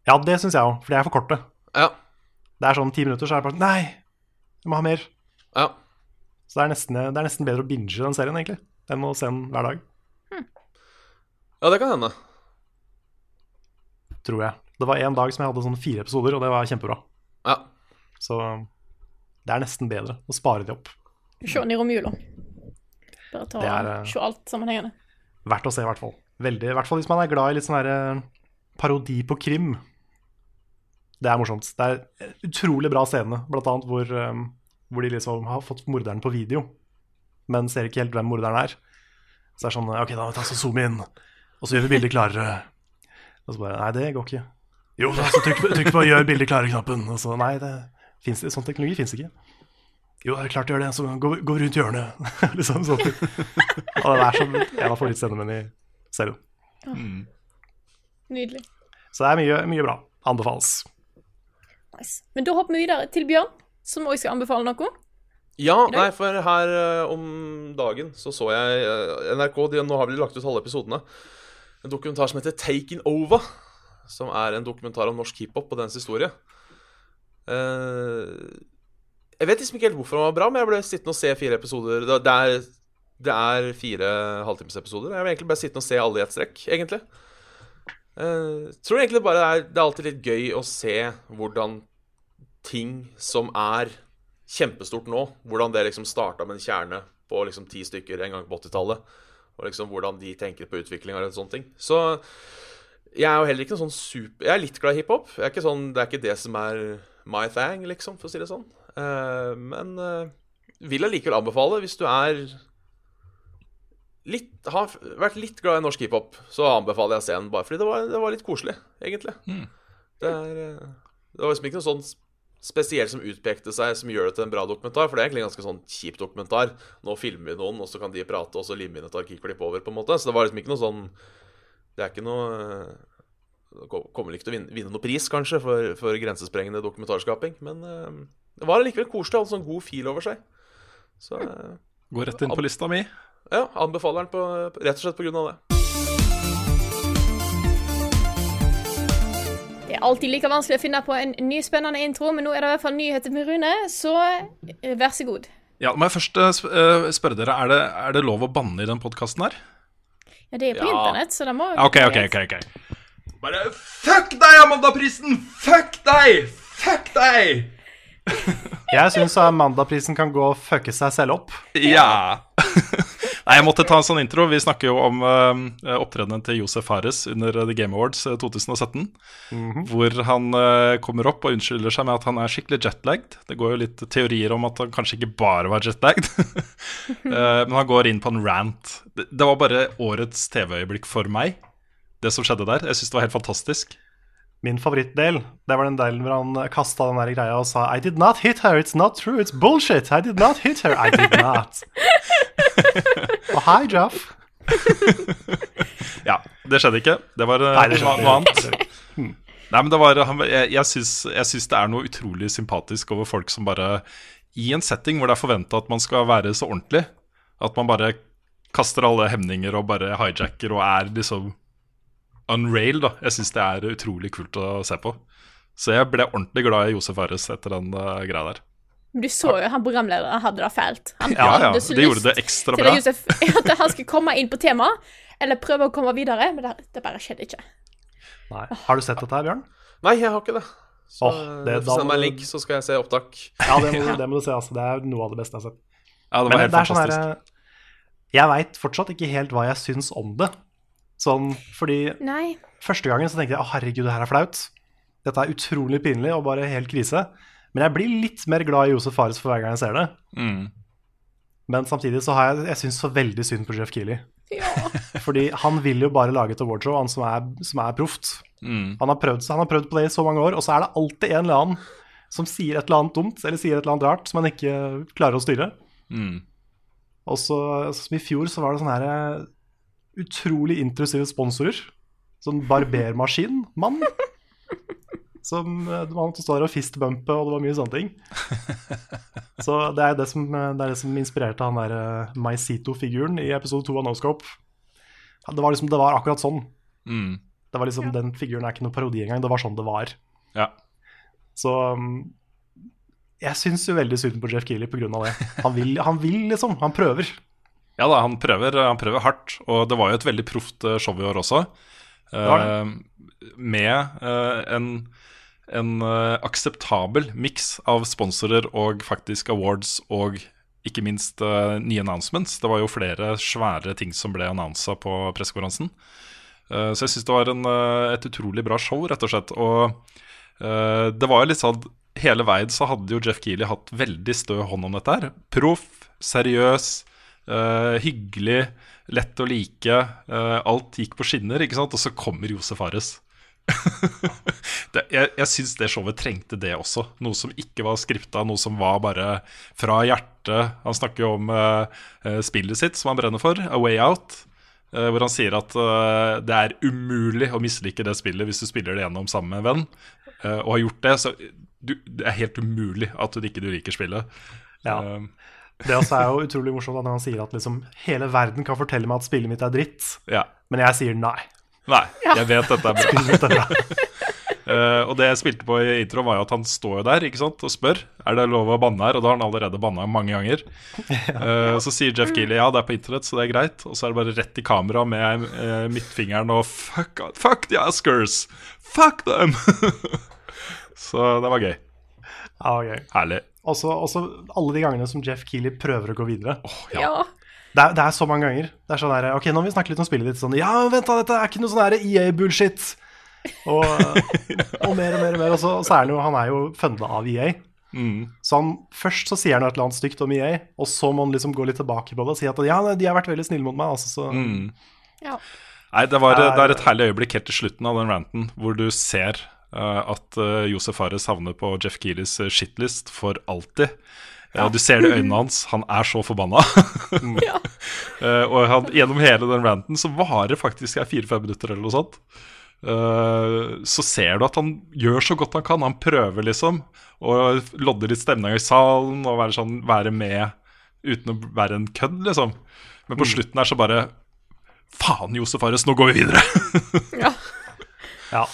Ja, det syns jeg òg, for det er for korte. Ja. Det er sånn ti minutter, så er det bare sånn Nei, jeg må ha mer. Ja. Så det er, nesten, det er nesten bedre å binge den serien, egentlig, enn å se den hver dag, ja, det kan hende. tror jeg. Det var en dag som jeg hadde sånn fire episoder, og det var kjempebra. Ja. Så det er nesten bedre å spare de opp. Se den i romjula. Bare ta Det er, eh, se alt sammenhengende. Verdt å se, i hvert fall. Veldig, I hvert fall hvis man er glad i litt sånn her eh, parodi på krim. Det er morsomt. Det er en utrolig bra scene, blant annet hvor, um, hvor de liksom har fått morderen på video, men ser ikke helt hvem morderen er. Så det er sånn OK, da må vi ta så zoome inn, og så gjør vi bildet klarere. Og så bare Nei, det går ikke. Jo, da, så trykk, på- trykk på 'gjør bildet klare'-knappen. Og så Nei, det finnes, sånn teknologi fins ikke. Jo, det er klart det gjør det. Så gå, gå rundt hjørnet. liksom sånn. Og det er som en av favorittscenene mine i serien. Nydelig. Så det er mye, mye bra. Anbefales. Nice. Men da hopper vi videre til Bjørn. som òg skal anbefale noe. Ja, nei, for her uh, om dagen så så jeg uh, NRK de, Nå har de lagt ut halve episodene. En dokumentar som heter Taken Over. Som er en dokumentar om norsk hiphop og dens historie. Uh, jeg vet liksom ikke helt hvorfor den var bra, men jeg ble sittende og se fire episoder. Det, det, er, det er fire halvtimesepisoder. Jeg vil egentlig bare sittende og se alle i ett strekk, egentlig. Eh, tror egentlig bare det er, det er alltid litt gøy å se hvordan ting som er kjempestort nå, hvordan det liksom starta med en kjerne på liksom ti stykker en gang på 80-tallet, og liksom hvordan de tenker på utvikling og sånne ting. Så jeg er jo heller ikke noen sånn super Jeg er litt glad i hiphop. Jeg sånn, det er ikke det som er my thing, liksom, for å si det sånn. Uh, men uh, vil allikevel anbefale, hvis du er litt, har vært litt glad i norsk hiphop, så anbefaler jeg å se den bare fordi det var, det var litt koselig, egentlig. Det, er, eh, det var liksom ikke noe sånn spesielt som utpekte seg, som gjør det til en bra dokumentar. For det er egentlig en ganske sånn kjip dokumentar. Nå filmer vi noen, og så kan de prate, og så limer vi inn et arkivklipp over, på en måte. Så det var liksom ikke noe sånn Det er ikke noe Kommer vel ikke til å vinne, vinne noe pris, kanskje, for, for grensesprengende dokumentarskaping. Men eh, det var likevel koselig. Hadde sånn god fil over seg. Så eh, Går rett inn på lista mi. Ja, anbefaler den på, rett og slett på grunn av det. Det er alltid like vanskelig å finne på en ny spennende intro, men nå er det i hvert fall nyheter med Rune, så eh, vær så god. Ja, må jeg først eh, eh, spørre dere, er det, er det lov å banne i den podkasten her? Ja, det er på Ja. internett, så det må Ok, ok, ok, ok. Bare fuck deg, Amandaprisen! Fuck deg! Fuck deg! Jeg syns Amandaprisen kan gå og fucke seg selv opp. Ja. Nei, jeg måtte ta en sånn intro. Vi snakker jo om uh, opptredenen til Josef Fares under The Game Awards eh, 2017. Hvor han uh, kommer opp og unnskylder seg med at han er skikkelig jetlagd. Det går jo litt teorier om at han kanskje ikke bare var jetlagd. uh, men han går inn på en rant. Det, det var bare årets TV-øyeblikk for meg, det som skjedde der. Jeg syns det var helt fantastisk. Min favorittdel det var den delen hvor han kasta den der greia og sa I did not hit her, it's not true, it's bullshit. I did not hit her, I did not. og hei, Jaff. Ja, det skjedde ikke. Det var eh, Nei, det noe, skjedde noe annet. Nei, men det var, Jeg, jeg, syns, det er noe utrolig sympatisk over folk som bare I en setting hvor det er forventa at man skal være så ordentlig, at man bare kaster alle hemninger og bare hijacker og er liksom unrail, da. Jeg syns det er utrolig kult å se på. Så jeg ble ordentlig glad i Josef Ares etter den uh, greia der. Men du så jo han programlederen hadde det fælt. Han Ja, ja, det gjorde det ekstra bra. Josef, at han skulle komme inn på temaet, eller prøve å komme videre, men det, det bare skjedde ikke. Nei. Har du sett dette her, Bjørn? Nei, jeg har ikke det. Så oh, det- da send meg en link, så skal jeg se opptak. Ja, det må, det må du se. altså. Det er noe av det beste jeg har sett. Ja, det var Men helt det er sånn fantastisk. Jeg veit fortsatt ikke helt hva jeg syns om det. Sånn, fordi Nei. Første gangen så tenkte jeg å herregud, det her er flaut. Dette er utrolig pinlig og bare helt krise. Men jeg blir litt mer glad i Josef Fares for hver gang jeg ser det. Mm. Men samtidig så har jeg Jeg syns så veldig synd på Jeff Keeley. Ja. Fordi han vil jo bare lage et awardshow, han som er, som er proft. Mm. Han, har prøvd, han har prøvd på det i så mange år, og så er det alltid en eller annen som sier et eller annet dumt, eller sier et eller annet rart som han ikke klarer å styre. Mm. Og så, som i fjor, så var det sånne her eh, utrolig intrusive sponsorer. Sånn barbermaskin-mann. Som man man står der og fistbumpe, og det var mye sånne ting. Så det er det som, eh, det, er det som inspirerte han der eh, Maizito-figuren i episode to av Noscope. Det var liksom, det var akkurat sånn. Mm. Det var liksom, Den figuren er ikke noe parodi engang, det var sånn det var. Ja. Så um, jeg syns jo veldig synd på Jeff Keeley pga. det. Han vil, han vil, liksom. Han prøver. Ja da, han prøver, han prøver hardt, og det var jo et veldig proft eh, show i år også. var Uh, med uh, en, en eh, akseptabel miks av sponsorer og faktisk awards og ikke minst eh, nye announcements. Det var jo flere svære ting som ble annonsa på pressekonferansen. Eh, så jeg syns det var en, et utrolig bra show, rett og slett. Og det var jo litt sånn Hele veien så hadde jo Jeff Keeley hatt veldig stø hånd om dette her. Proff, seriøs, hyggelig, lett å like. alt gikk på skinner, ikke sant? Og så kommer Josef Ares. det, jeg jeg syns det showet trengte det også. Noe som ikke var skripta, noe som var bare fra hjertet. Han snakker jo om eh, spillet sitt, som han brenner for, A Way Out. Uh, hvor han sier at uh, det er umulig å mislike det spillet hvis du spiller det gjennom sammen med en venn. og har gjort det. Så du, Det er helt umulig at du ikke du liker spillet. Ja. Um, Det også er jo utrolig morsomt når han sier at liksom hele verden kan fortelle meg at spillet mitt er dritt, ja. men jeg sier nei. Nei, jeg vet dette er bra. Eh, og det jeg spilte på i intro, var jo at han står jo der ikke sant, og spør Er det lov å banne her. Og da har han allerede banna mange ganger. Og så sier Jeff Keeley ja, det er på internett, så det er greit. Og så er det bare rett i kamera med uh, midtfingeren og fuck, fuck the Oscars! Fuck them! så det var gøy. Ja, gøy. Herlig. Også, også alle de gangene som Jeff Keeley prøver å gå videre. Ja. Det er, det er så mange ganger. Det er sånn der, Ok, nå må vi snakke litt om spillet ditt. Sånn, ja, men vent da, dette er ikke noe sånn EA-bullshit. Og, og mer og mer og mer. Og så, så er han jo, han er jo funda av EA. Mm. Så han, først så sier han et eller annet stygt om EA, og så må han liksom gå litt tilbake på det og si at ja, de har vært veldig snille mot meg. Altså, så, Mm. ja. Nei, det, var, det er et herlig øyeblikk helt til slutten av den ranten hvor du ser uh, at uh, Josef Fares havner på Jeff Keeleys eh, shitlist for alltid. Ja. du ser det i øynene hans. Han er så forbanna. Ja. Eh, og han, gjennom hele den ranten, som varer faktisk er fire-fem minutter eller noe sånt, eh, så ser du at han gjør så godt han kan. Han prøver liksom å lodde litt stemninga i salen og være, sånn, være med uten å være en kødd, liksom. Men på slutten her så bare Faen, Josef Ares, nå går vi videre! ja. ja.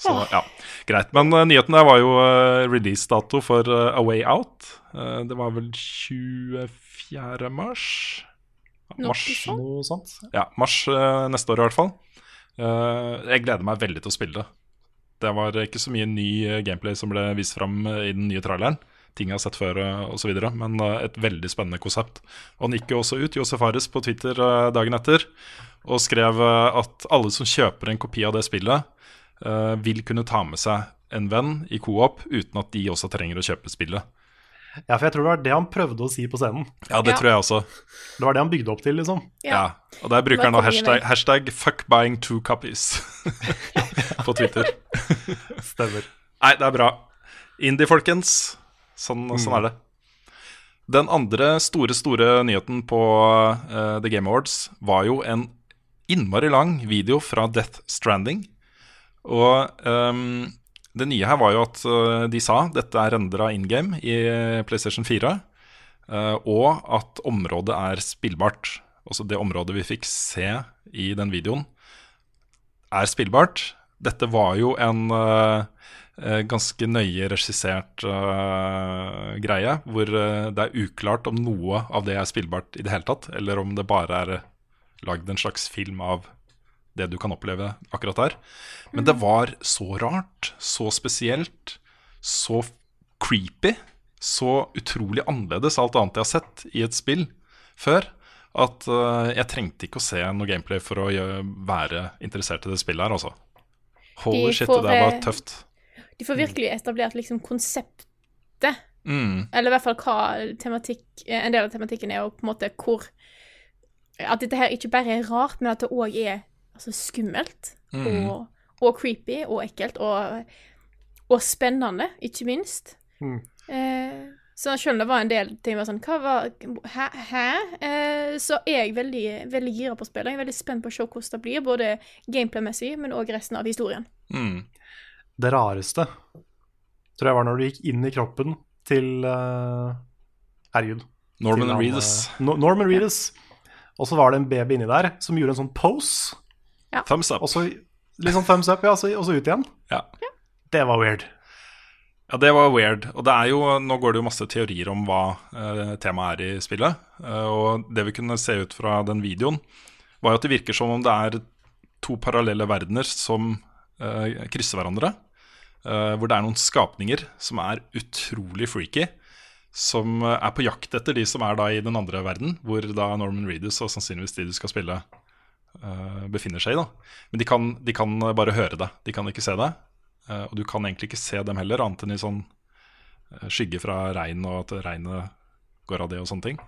Så ja, greit. Men uh, nyheten der var jo uh, releasedato for uh, A Way Out. Uh, det var vel 24. mars? Mars. Noe sånt. ja, mars uh, neste år i hvert fall. Uh, jeg gleder meg veldig til å spille det. Det var ikke så mye ny gameplay som ble vist fram i den nye traileren. Ting jeg har sett før osv., men et veldig spennende konsept. Og han gikk jo også ut, Josef Fares, på Twitter dagen etter og skrev at alle som kjøper en kopi av det spillet, uh, vil kunne ta med seg en venn i co-op uten at de også trenger å kjøpe spillet. Ja, for jeg tror det var det han prøvde å si på scenen. Ja, det Ja. tror jeg også. Det var det han bygde opp til, liksom. Ja. Og der bruker han hashtag, hashtag 'fuck buying two copies' på Twitter. Stemmer. Nei, det er bra. Indie, folkens. Sånn, sånn er det. Den andre store, store nyheten på uh, The Game Awards var jo en innmari lang video fra Death Stranding. Og um, det nye her var jo at eh, de sa dette er rendra in game i PlayStation 4, eh, og at området er spillbart. Altså det området vi fikk se i den videoen, er spillbart. Dette var jo en eh, ganske nøye regissert uh, greie, hvor det er uklart om noe av det er spillbart i det hele tatt, eller om det bare er lagd en slags film av det du kan oppleve akkurat der. Men det var så rart, så spesielt, så creepy, så utrolig annerledes alt annet jeg har sett i et spill før, at eh, jeg trengte ikke å se noe gameplay for å være interessert i det spillet her, altså. Holy De shit, det der var tøft. De får virkelig etablert liksom konseptet, Mm, eller i hvert fall hva tematikk, eh, en del av tematikken er, og på en måte hvor At dette her ikke bare er rart, men at det òg er altså, skummelt Mm. og, og creepy og ekkelt og, og spennende, ikke minst. Mm. Eh, så selv om det var en del ting var sånn Hva var Hæ? hæ? Eh, så er jeg veldig, veldig gira på spillet. Jeg er veldig spent på å se hvordan det blir, både gameplay-messig, men òg resten av historien. mm. Det rareste tror jeg var når du gikk inn i kroppen til uh, Herregud. Norman Reedus. eh, No- Norman Reedus. Og så var det en baby inni der som gjorde en sånn pose, Thumbs up. og så sånn thumbs up, ja, og så ut igjen. Ja. Det var weird. Ja, det var weird. Og det er jo, nå går det jo masse teorier om hva eh, temaet er i spillet. Eh, og det vi kunne se ut fra den videoen, var jo at det virker som om det er to parallelle verdener som eh, krysser hverandre. eh, hvor det er noen skapninger som er utrolig freaky. Som eh, er på jakt etter de som er da i den andre verden, hvor da Norman Reedus og sannsynligvis de du skal spille, befinner seg i. da Men de kan, de kan bare høre det, de kan ikke se det. Eh, og du kan egentlig ikke se dem heller, annet enn i sånn eh, skygge fra regn, og at regnet går av det og sånne ting.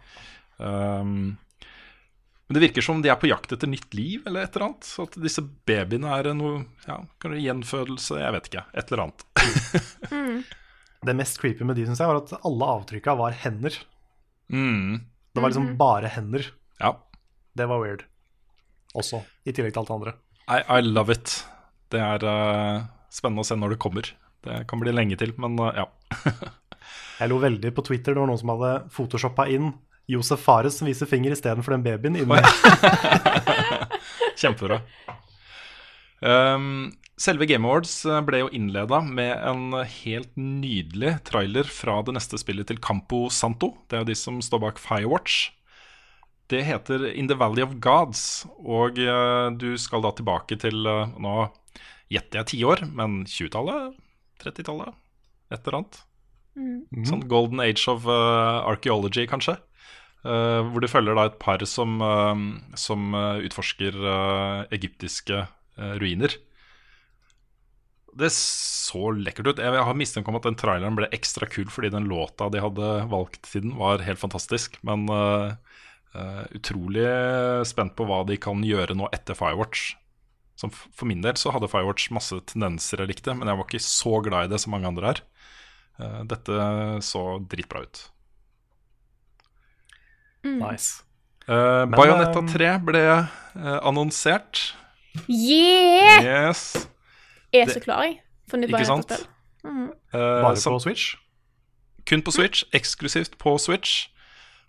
Um, men det virker som de er på jakt etter nytt liv eller et eller annet. Så at disse babyene er noe ja, kan det gjenfødelse, jeg vet ikke. Et eller annet. Det mest creepy med de syns jeg var at alle avtrykka var hender. Mm, Det var liksom bare hender. ja. Det var weird. Også, i tillegg til alt det andre. I, I love it. Det er uh, spennende å se når det kommer. Det kan bli lenge til, men uh, ja. Jeg lo veldig på Twitter. Det var noen som hadde photoshoppa inn Josef Fares som viser finger istedenfor den babyen inni. Kjempebra. Um, selve Game Awards eh, ble jo innleda med en helt nydelig trailer fra det neste spillet til Campo Santo. Det er jo de som står bak Firewatch. Det heter In the Valley of Gods, og eh, du skal da tilbake til eh, Nå gjetter jeg tiår, men 20-tallet? 30-tallet? Et eller annet. Sånn Golden Age of uh, Archaeology, kanskje. Uh, hvor du følger da et par som, uh, som utforsker egyptiske ruiner. Det så lekkert ut. Jeg har mistanke om at den traileren ble ekstra kul fordi den låta de hadde valgt til den, var helt fantastisk. Men eh, eh, utrolig spent på hva de kan gjøre nå etter Firewatch. Som for min del så hadde Firewatch masse tendenser jeg likte, men jeg var ikke så glad i det som mange andre er. Uh, dette så dritbra ut. Nice. Uh, Men, Bayonetta eh, 3 ble annonsert. Yeah! Yes. Jeg er så klar, jeg. For nytt? Bayonetta-spill. Eh, Bare på Switch. Kun på Switch, eksklusivt på Switch.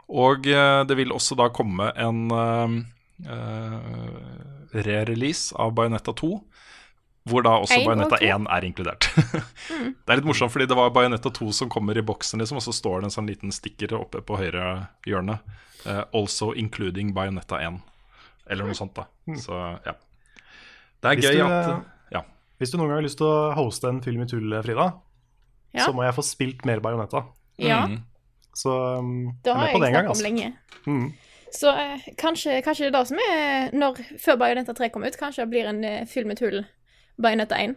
Og eh, det vil også da komme en eh, eh, re-release av Bayonetta 2. Hvor da også Bajonetta Bayonetta 1 er inkludert. Det er litt morsomt, fordi det var Bayonetta 2 som kommer i boksen, liksom, og så står det en sånn liten stikker oppe på høyre hjørne. Uh, also including Bayonetta 1. Eller noe sånt, da. Så ja. Det er Hvis gøy du, at Ja. Hvis du noen gang har lyst til å hoste en film i tull, Frida, Ja. så må jeg få spilt mer Bajonetta. Ja, Mm. Så um, det har jeg det snakket om altså. lenge. Mm. Så eh, kanskje, kanskje det er det som er når, Før Bajonetta 3 kommer ut, kanskje det blir en eh, film med tull Bayonetta 1.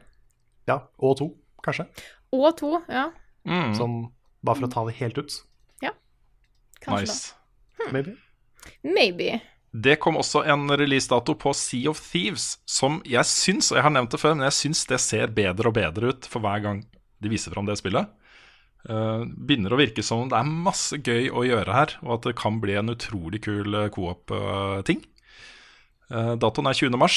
Ja, og 2, kanskje. Og 2, ja. Mm. Sånn, bare for å ta det helt ut. Ja. Kanskje Nice. Maybe. det. Maybe. Det kom også en releasedato på Sea of Thieves, som jeg syns, og jeg har nevnt det før, men jeg syns det ser bedre og bedre ut for hver gang de viser fram det spillet. Eh, begynner å virke som det er masse gøy å gjøre her, og at det kan bli en utrolig kul eh, co-op-ting. Uh, datoen er 20. mars,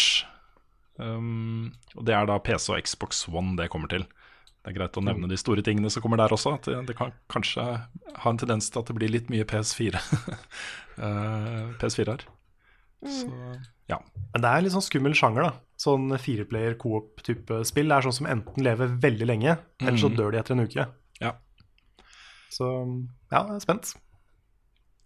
um, og det er da PC og Xbox One det kommer til. Det er greit å nevne de store tingene som kommer der også. At det, det kan kanskje ha en tendens til at det blir litt mye PS4. eh, PS4 her. Så ja. Men det er litt sånn skummel sjanger, da. Sånn fireplayer coop-type spill er sånn som enten lever veldig lenge, eller så Mhm. dør de etter en uke. Ja. Så ja, jeg er spent.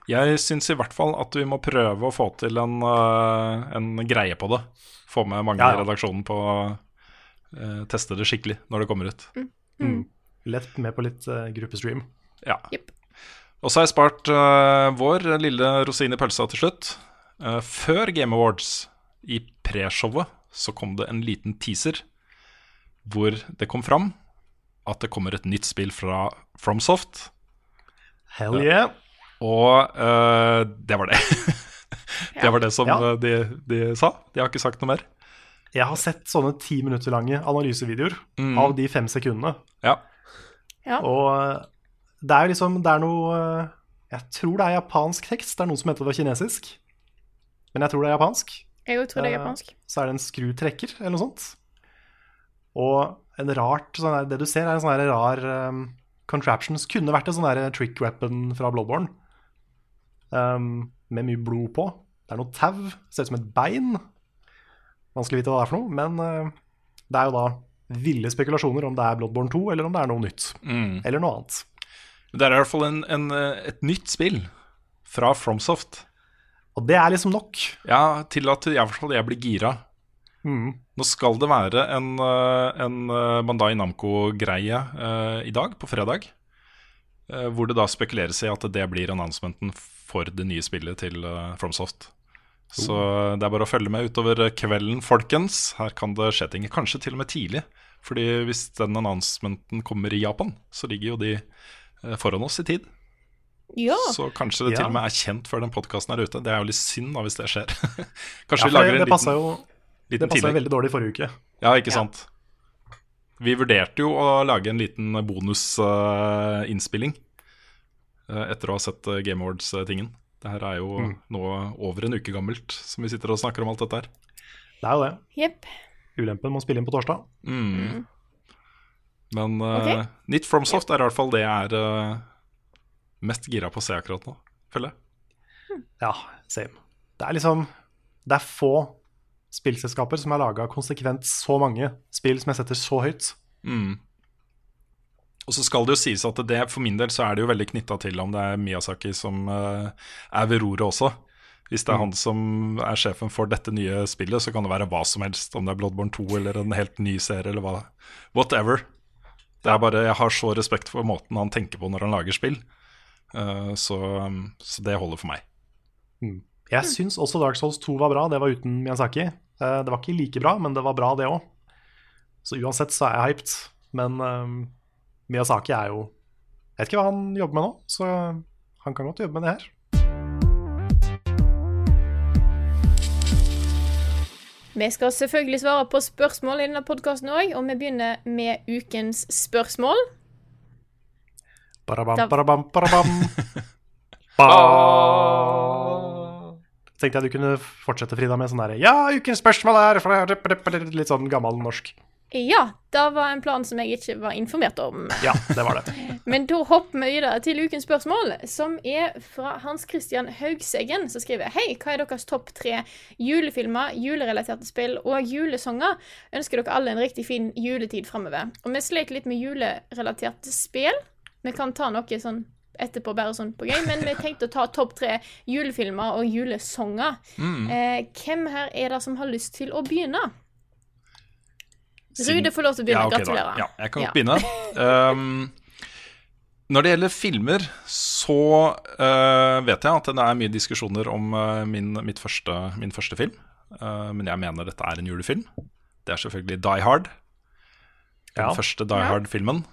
Jeg syns i hvert fall at vi må prøve å få til en, eh, en greie på det. Få med mange Ja, ja. i redaksjonen på å eh, teste det skikkelig når det kommer ut. Mm. Lett med på litt eh, gruppestream. Ja. Yep. Og så har jeg spart uh, vår lille rosin i pølsa til slutt. Eh, før Game Awards, i pre-showet, så kom det en liten teaser hvor det kom fram at det kommer et nytt spill fra FromSoft. Hell yeah! Og uh, det var det. det var det som Ja. eh, de, de sa. De har ikke sagt noe mer. Jeg har sett sånne ti minutter lange analysevideoer Mm. av de fem sekundene. Ja. Ja. Og eh, det er jo liksom Det er noe Jeg tror det er japansk tekst. Det er noen som heter det var kinesisk. Men jeg tror det er japansk. Jeg tror det er japansk. Så er det en skrutrekker eller noe sånt. Og en rart sånn der, Det du ser, er en sånn rar um, contraptions. Kunne vært en sånn der trick weapon fra Bloodborne. Um, med mye blod på. Det er noe tau. Ser ut som et bein. Vanskelig å vite hva det er for noe. Men uh, det er jo da ville spekulasjoner om det er Bloodborne 2, eller om det er noe nytt. Mm. Eller noe annet. Det er i hvert fall en, en, eh, et nytt spill fra FromSoft. Og det er liksom nok. Ja, til at jeg, jeg blir gira. Mm. Nå skal det være en, eh, en eh, Bandai Namco-greie eh, i dag, på fredag. eh, hvor det da spekuleres i at det blir announcementen for det nye spillet til eh, FromSoft. Så det er bare å følge med utover kvelden, folkens. Her kan det skje ting. Kanskje til og med tidlig. Fordi hvis den announcementen kommer i Japan, så ligger jo de foran oss i tid. Ja. Så kanskje det Ja. til og med er kjent før den podkasten er ute. Det er jo litt synd da hvis det skjer. kanskje Ja, vi lager det, en det passa liten, jo det liten passet passa veldig dårlig forrige uke. Ja, ikke Ja. sant. Vi vurderte jo å lage en liten bonusinnspilling etter å ha sett eh, Game Awards-tingen. Det her er jo Mm. nå over en uke gammelt, som vi sitter og snakker om alt dette her. Det er jo det. Yep. Ulempen med å spille inn på torsdag. Mm. Men uh, okay. nytt FromSoft er i hvert fall det jeg er uh, mest gira på å se akkurat nå, føler jeg. Ja, same. Det er liksom Det er få spillselskaper som har laga konsekvent så mange spill som jeg setter så høyt. Mm. Og så skal det jo sies at det, for min del så er det jo veldig knytta til om det er Miyazaki som uh, er ved roret også. Hvis det er han som er sjefen for dette nye spillet, så kan det være hva som helst. Om det er Bloodborne 2 eller en helt ny serie eller hva. Whatever. Det er bare, Jeg har så respekt for måten han tenker på når han lager spill. Eh, så, så det holder for meg. Jeg syns også Dark Souls 2 var bra. Det var uten Miyazaki. Eh, Det var ikke like bra, men det var bra, det òg. Så uansett så er jeg hyped. Men eh, Miyazaki er jo Jeg vet ikke hva han jobber med nå, så han kan godt jobbe med det her. Vi skal selvfølgelig svare på spørsmål i denne podkasten òg, og vi begynner med ukens spørsmål. Barabam, barabam, barabam. Ba. Tenkte jeg du kunne fortsette, Frida, med sånn derre Ja, ukens spørsmål er Litt sånn gammel norsk. Ja, det var en plan som jeg ikke var informert om. Ja, det var det. Men da hopper vi videre til ukens spørsmål, som er fra Hans Christian Haugseggen, som skriver Hei, hva er deres topp tre julefilmer, julerelaterte spill og julesanger? Ønsker dere alle en riktig fin juletid framover? Og vi sleit litt med julerelaterte spill. Vi kan ta noe sånn etterpå, bare sånn på gøy, men vi tenkte å ta topp tre julefilmer og julesanger. Eh, hvem her er det som har lyst til å begynne? Rude får lov til å begynne. Ja, ok da. Gratulerer. Ja, jeg kan Ja. begynne. Um, når det gjelder filmer, så uh, vet jeg at det er mye diskusjoner om uh, min, mitt første, min første film. Uh, men jeg mener dette er en julefilm. Det er selvfølgelig Die Hard. Den Ja. første Die Hard-filmen.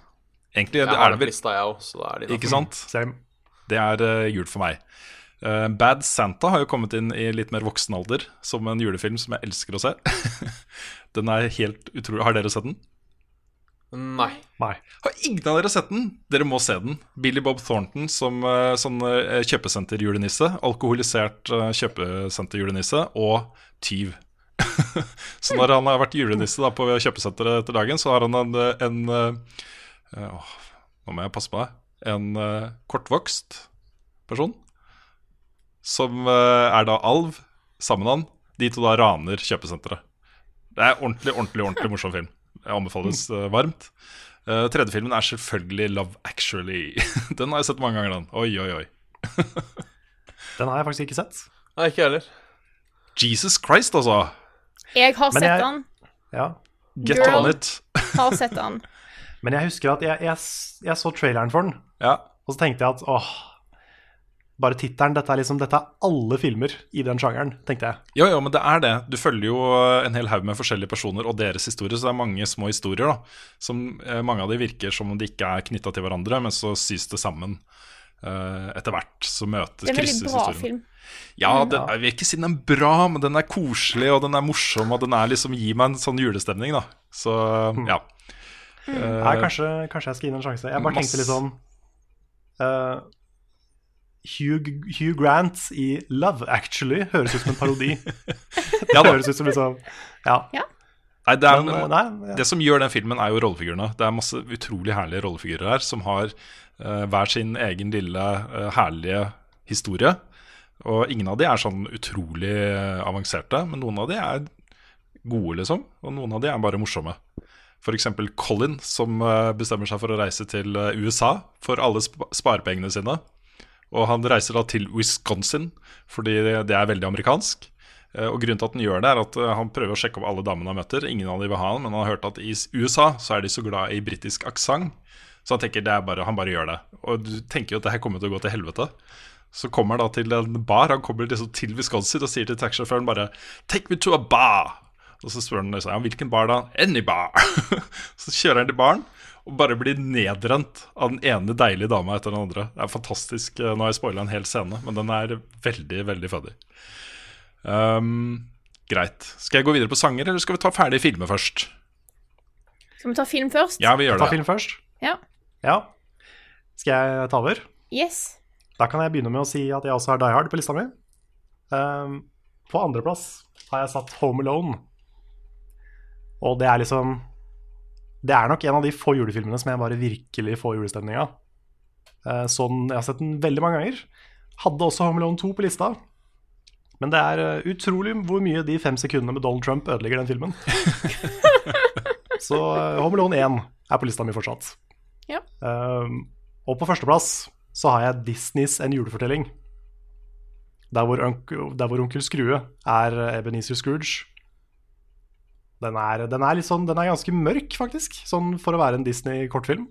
Egentlig Jeg har er det vel lista, jeg òg, så da er det Ikke sant? Same. Det er uh, jul for meg. Uh, Bad Santa har jo kommet inn i litt mer voksen alder som en julefilm som jeg elsker å se. den er helt utrolig. Har dere sett den? Nei. Nei. Har ingen av dere sett den? Dere må se den. Billy Bob Thornton som uh, sånn uh, kjøpesenterjulenisse. Alkoholisert uh, kjøpesenterjulenisse og tyv. så når han har vært julenisse da, på kjøpesenteret etter dagen, så har han en, en åh, Nå må jeg passe på meg. En uh, kortvokst person som uh, er da alv sammen med han. De to da raner kjøpesenteret. Det er ordentlig, ordentlig, ordentlig morsom film. Jeg anbefales uh, varmt. Uh, tredje filmen er selvfølgelig Love Actually. den har jeg sett mange ganger, den. Oi, oi, oi. Den har jeg faktisk ikke sett. Nei, ikke jeg heller. Jesus Christ, altså. Jeg har Men sett jeg- den. Ja. Get Girl. on it. Har sett den. Men jeg husker at jeg, jeg, jeg så traileren for den, Ja. og så tenkte jeg at åh Bare tittelen. Dette liksom Dette er alle filmer i den sjangeren, tenkte jeg. Jo, jo, men det er det. Du følger jo en hel haug med forskjellige personer og deres historier, så det er mange små historier, da. Som eh, mange av de virker som om de ikke er knytta til hverandre, men så sys det sammen eh, etter hvert. Så møtes Det er en veldig bra film. Ja, den, jeg vil ikke si den er bra, men den er koselig, og den er morsom, og den er liksom gir meg en sånn julestemning, da. Så ja. Nei, kanskje, kanskje jeg skal gi den en sjanse. Jeg bare tenkte litt sånn uh, Hugh, Hugh Grant i Love Actually høres ut som en parodi. det Ja høres ut som liksom Ja. Nei, det, er, Men, eh, nei, ja. det som gjør den filmen, er jo rollefigurene. Det er masse utrolig herlige rollefigurer her, som har uh, hver sin egen lille uh, herlige historie. Og ingen av de er sånn utrolig avanserte, men noen av de er gode, liksom. Og noen av de er bare morsomme. F.eks. Colin, som eh, bestemmer seg for å reise til eh, USA for alle sp sparepengene sine. Og han reiser da til Wisconsin, fordi det er veldig amerikansk. Eh, Og grunnen til at han gjør det, er at han prøver å sjekke opp alle damene han møter. Ingen av dem vil ha han, men han har hørt at i USA så er de så glad i britisk aksent. Så han tenker det er bare, han bare gjør det. Og du tenker jo at det her kommer til å gå til helvete. Så kommer han da til en bar. Han kommer liksom til Wisconsin og sier til taxisjåføren bare 'Take me to a bar'. Og så spør han liksom, ja, hvilken bar da? Any bar. så kjører han til baren og bare blir nedrent av den ene deilige dama etter den andre. Det er fantastisk. Nå har jeg spoila en hel scene, men den er veldig, veldig funny. Um, greit. Skal jeg gå videre på sanger, eller skal vi ta ferdig filmer først? Skal vi ta film først? Ja, vi gjør Ta det. film først. Ja. Ja. Skal jeg ta over? Yes. Da kan jeg begynne med å si at jeg også har Die Hard på lista mi. Um, på andreplass har jeg satt Home Alone. Og det er liksom det er nok en av de få julefilmene som jeg bare virkelig får julestemning av. Sånn, jeg har sett den veldig mange ganger. Hadde også Home Alone 2 på lista. Men det er eh, utrolig hvor mye de fem sekundene med Donald Trump ødelegger den filmen. Så eh, Home Alone 1 er på lista mi fortsatt. Ja. Um, og på førsteplass så har jeg Disneys En julefortelling. Der hvor, onk- der hvor onkel Skrue er Ebenezer Scrooge. Den er, den er litt sånn, den er ganske mørk, faktisk, sånn for å være en Disney-kortfilm.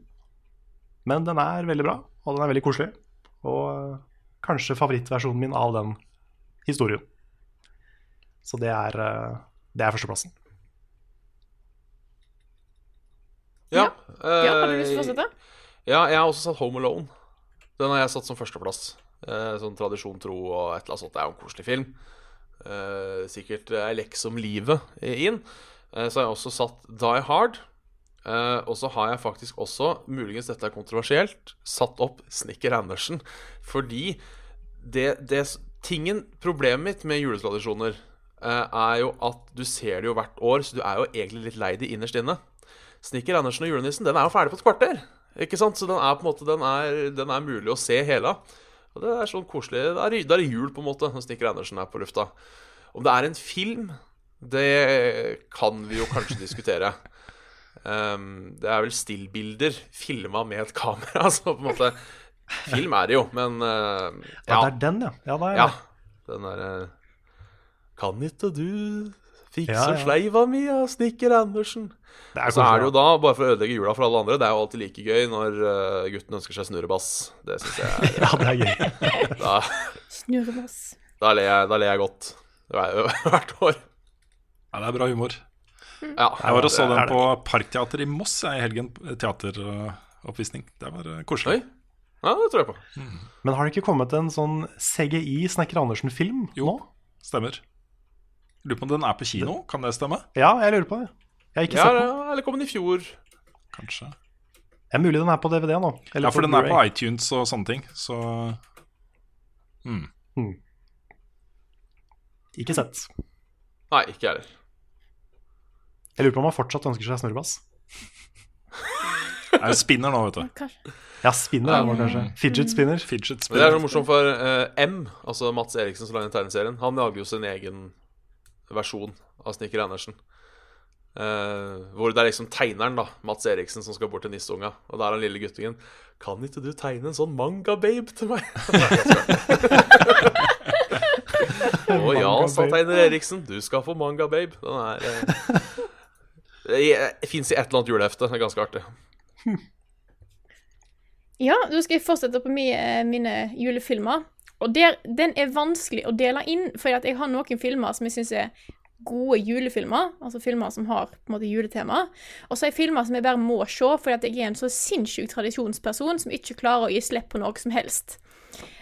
Men den er veldig bra, og den er veldig koselig. Og eh, kanskje favorittversjonen min av den historien. Så det er, eh, det er førsteplassen. Ja. Ja, har du lyst til å eh, fortsette? Ja, jeg har også satt Home Alone. Den har jeg satt som førsteplass. Eh, sånn tradisjon tro og et eller annet sånt. Det er jo en koselig film. Eh, sikkert ei leks om livet inn. Eh, så har jeg også satt Die Hard. Eh, og så har jeg faktisk også, muligens dette er kontroversielt, satt opp Snikker Andersen. Fordi det, det Tingen, problemet mitt med juletradisjoner eh, er jo at du ser det jo hvert år, så du er jo egentlig litt lei det innerst inne. Snikker Andersen og julenissen den er jo ferdig på et kvarter. Ikke sant? Så den er på en måte Den er, den er mulig å se hele. Og det er sånn koselig. Da er, det jul, på en måte, når Snikker Andersen er på lufta. Om det er en film, det kan vi jo kanskje diskutere. Um, det er vel stillbilder filma med et kamera, så på en måte Film er det jo, men uh, Ja, det er den, ja. Ja, det er ja. Den derre Kan ikke du fikse Ja, ja. sleiva mi av snekker Andersen? Det er så er det jo da, bare for å ødelegge jula for alle andre, det er jo alltid like gøy når uh, gutten ønsker seg snurrebass. Det syns jeg er Ja, det er gøy. da, Snurrebass. da, ler jeg, da ler jeg godt. Hvert år. Ja, det er bra humor. Ja, Jeg var og så den på Parkteatret i Moss jeg, i helgen. Teateroppvisning. Det var eh, koselig. Oi. Ja, det tror jeg på. Men har det ikke kommet en sånn CGI Snekker Andersen-film Jo. nå? Stemmer. Lurer på om den er på kino, kan det stemme? Ja, jeg lurer på det. Jeg har ikke Ja, sett den. ja, eller kom den i fjor? Kanskje. Det er mulig den er på DVD nå. eller Ja, for den er på iTunes og sånne ting, så mm. Ikke sett. Nei, ikke jeg heller. Jeg lurer på om han fortsatt ønsker seg snurrebass. Er jo spinner nå, vet du. Kanskje. Ja, spinner er det kanskje. Fidget spinner. Fidget spinner. det er så morsomt for eh, M, altså Mats Eriksen som lager tegneserien. Han lager jo sin egen versjon av Snikker Andersen. Eh, hvor det er liksom tegneren, da, Mats Eriksen, som skal bort til nisseunga. Og der er han lille guttungen. Kan ikke du tegne en sånn manga-babe til meg? Å ja, sa tegner Eriksen. Du skal få manga-babe. Den er eh, fins i et eller annet julehefte. Det er ganske artig. Ja, da skal jeg fortsette på eh, mine julefilmer. Og der, den er vanskelig å dele inn, for jeg har noen filmer som jeg syns er gode julefilmer. Altså filmer som har på en måte juletema. Og så er filmer som jeg bare må se, fordi jeg er en så sinnssyk tradisjonsperson som ikke klarer å gi slipp på noe som helst.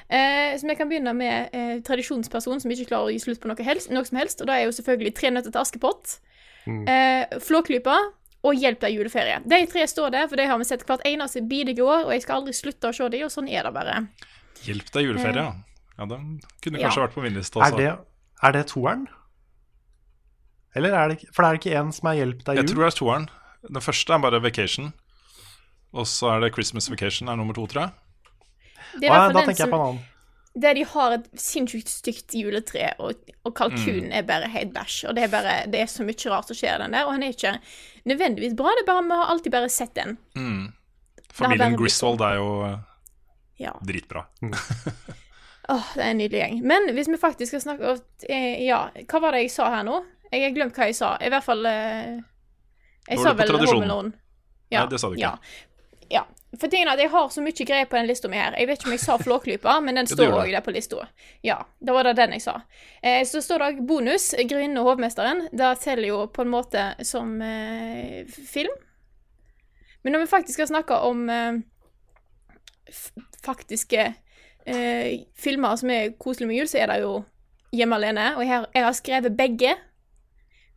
Eh, så vi kan begynne med eh, tradisjonsperson som ikke klarer å gi slutt på noe, helst, noe som helst. Og da er jo selvfølgelig Tre nøtter til Askepott, eh, Flåklypa og Hjelp deg juleferie. De tre står der, for de har vi sett hvert eneste bidige år, og jeg skal aldri slutte å se dem, og sånn er det bare. Hjelp deg juleferie, ja. Ja, Den kunne Ja. kanskje vært på min liste Er det, er det toeren? Eller er det ikke For det er ikke en som er Hjelp deg Jeg tror det er toeren. Den første er bare Vacation. Og så er det Christmas Vacation er nummer to, tror jeg. Det er i ja, hvert da tenker jeg på en annen. Der de har et sinnssykt stygt juletre, og, og kalkunen er bare helt bæsj. Og det er bare Det er så mye rart som skjer den der, og han er ikke nødvendigvis bra, det er bare vi har alltid bare sett den. Mm. Familien blitt Griswold er jo eh, Ja. dritbra. Åh, det er en nydelig gjeng. Men hvis vi faktisk skal snakke om Ja, hva var det jeg sa her nå? Jeg har glemt hva jeg sa. I hvert fall eh, Jeg sa vel tradisjon? Home Alone. Nei, det sa du ikke. Ja. ja. For tingen er at Jeg har så mye greier på den lista mi her. Jeg vet ikke om jeg sa Flåklypa, men den står òg der på lista. Ja, da var det den jeg sa. Eh, så står det bonus, 'Grevinnen og hovmesteren'. Det teller jo på en måte som eh, film. Men når vi faktisk skal snakke om eh, f faktiske eh, filmer som er koselige med jul, så er det jo 'Hjemme alene'. Og jeg har, jeg har skrevet begge,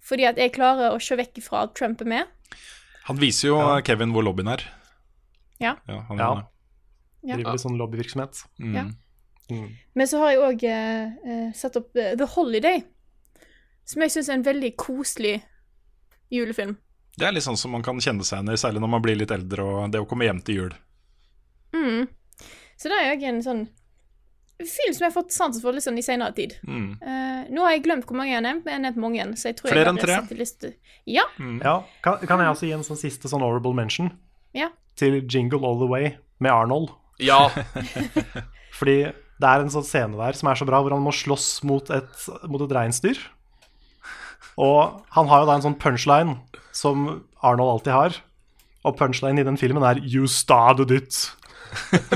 fordi at jeg klarer å se vekk fra at Trump er med. Han viser jo Kevin hvor lobbyen er. Ja. Ja, han, Ja. Ja. Driver litt sånn lobbyvirksomhet. Mm. Ja. Men så har jeg òg eh, eh, satt opp eh, The Holiday, som jeg syns er en veldig koselig julefilm. Det er litt sånn som man kan kjenne seg igjen i, særlig når man blir litt eldre og det å komme hjem til jul. Mm. Så det er jo en sånn film som jeg har fått sansen for litt sånn i senere tid. Mm. Uh, nå har jeg glemt hvor mange jeg har nevnt, men jeg har nevnt mange. Så jeg tror Flere jeg enn tre? Ja. Ja, kan, kan jeg også gi en sånn siste sånn horrible mention Ja. Til Jingle All The Way med Arnold? Ja. Fordi det er en sånn scene der som er så bra, hvor han må slåss mot et, mot et reinsdyr. Og han har jo da en sånn punchline som Arnold alltid har. Og punchline i den filmen er 'You started it'.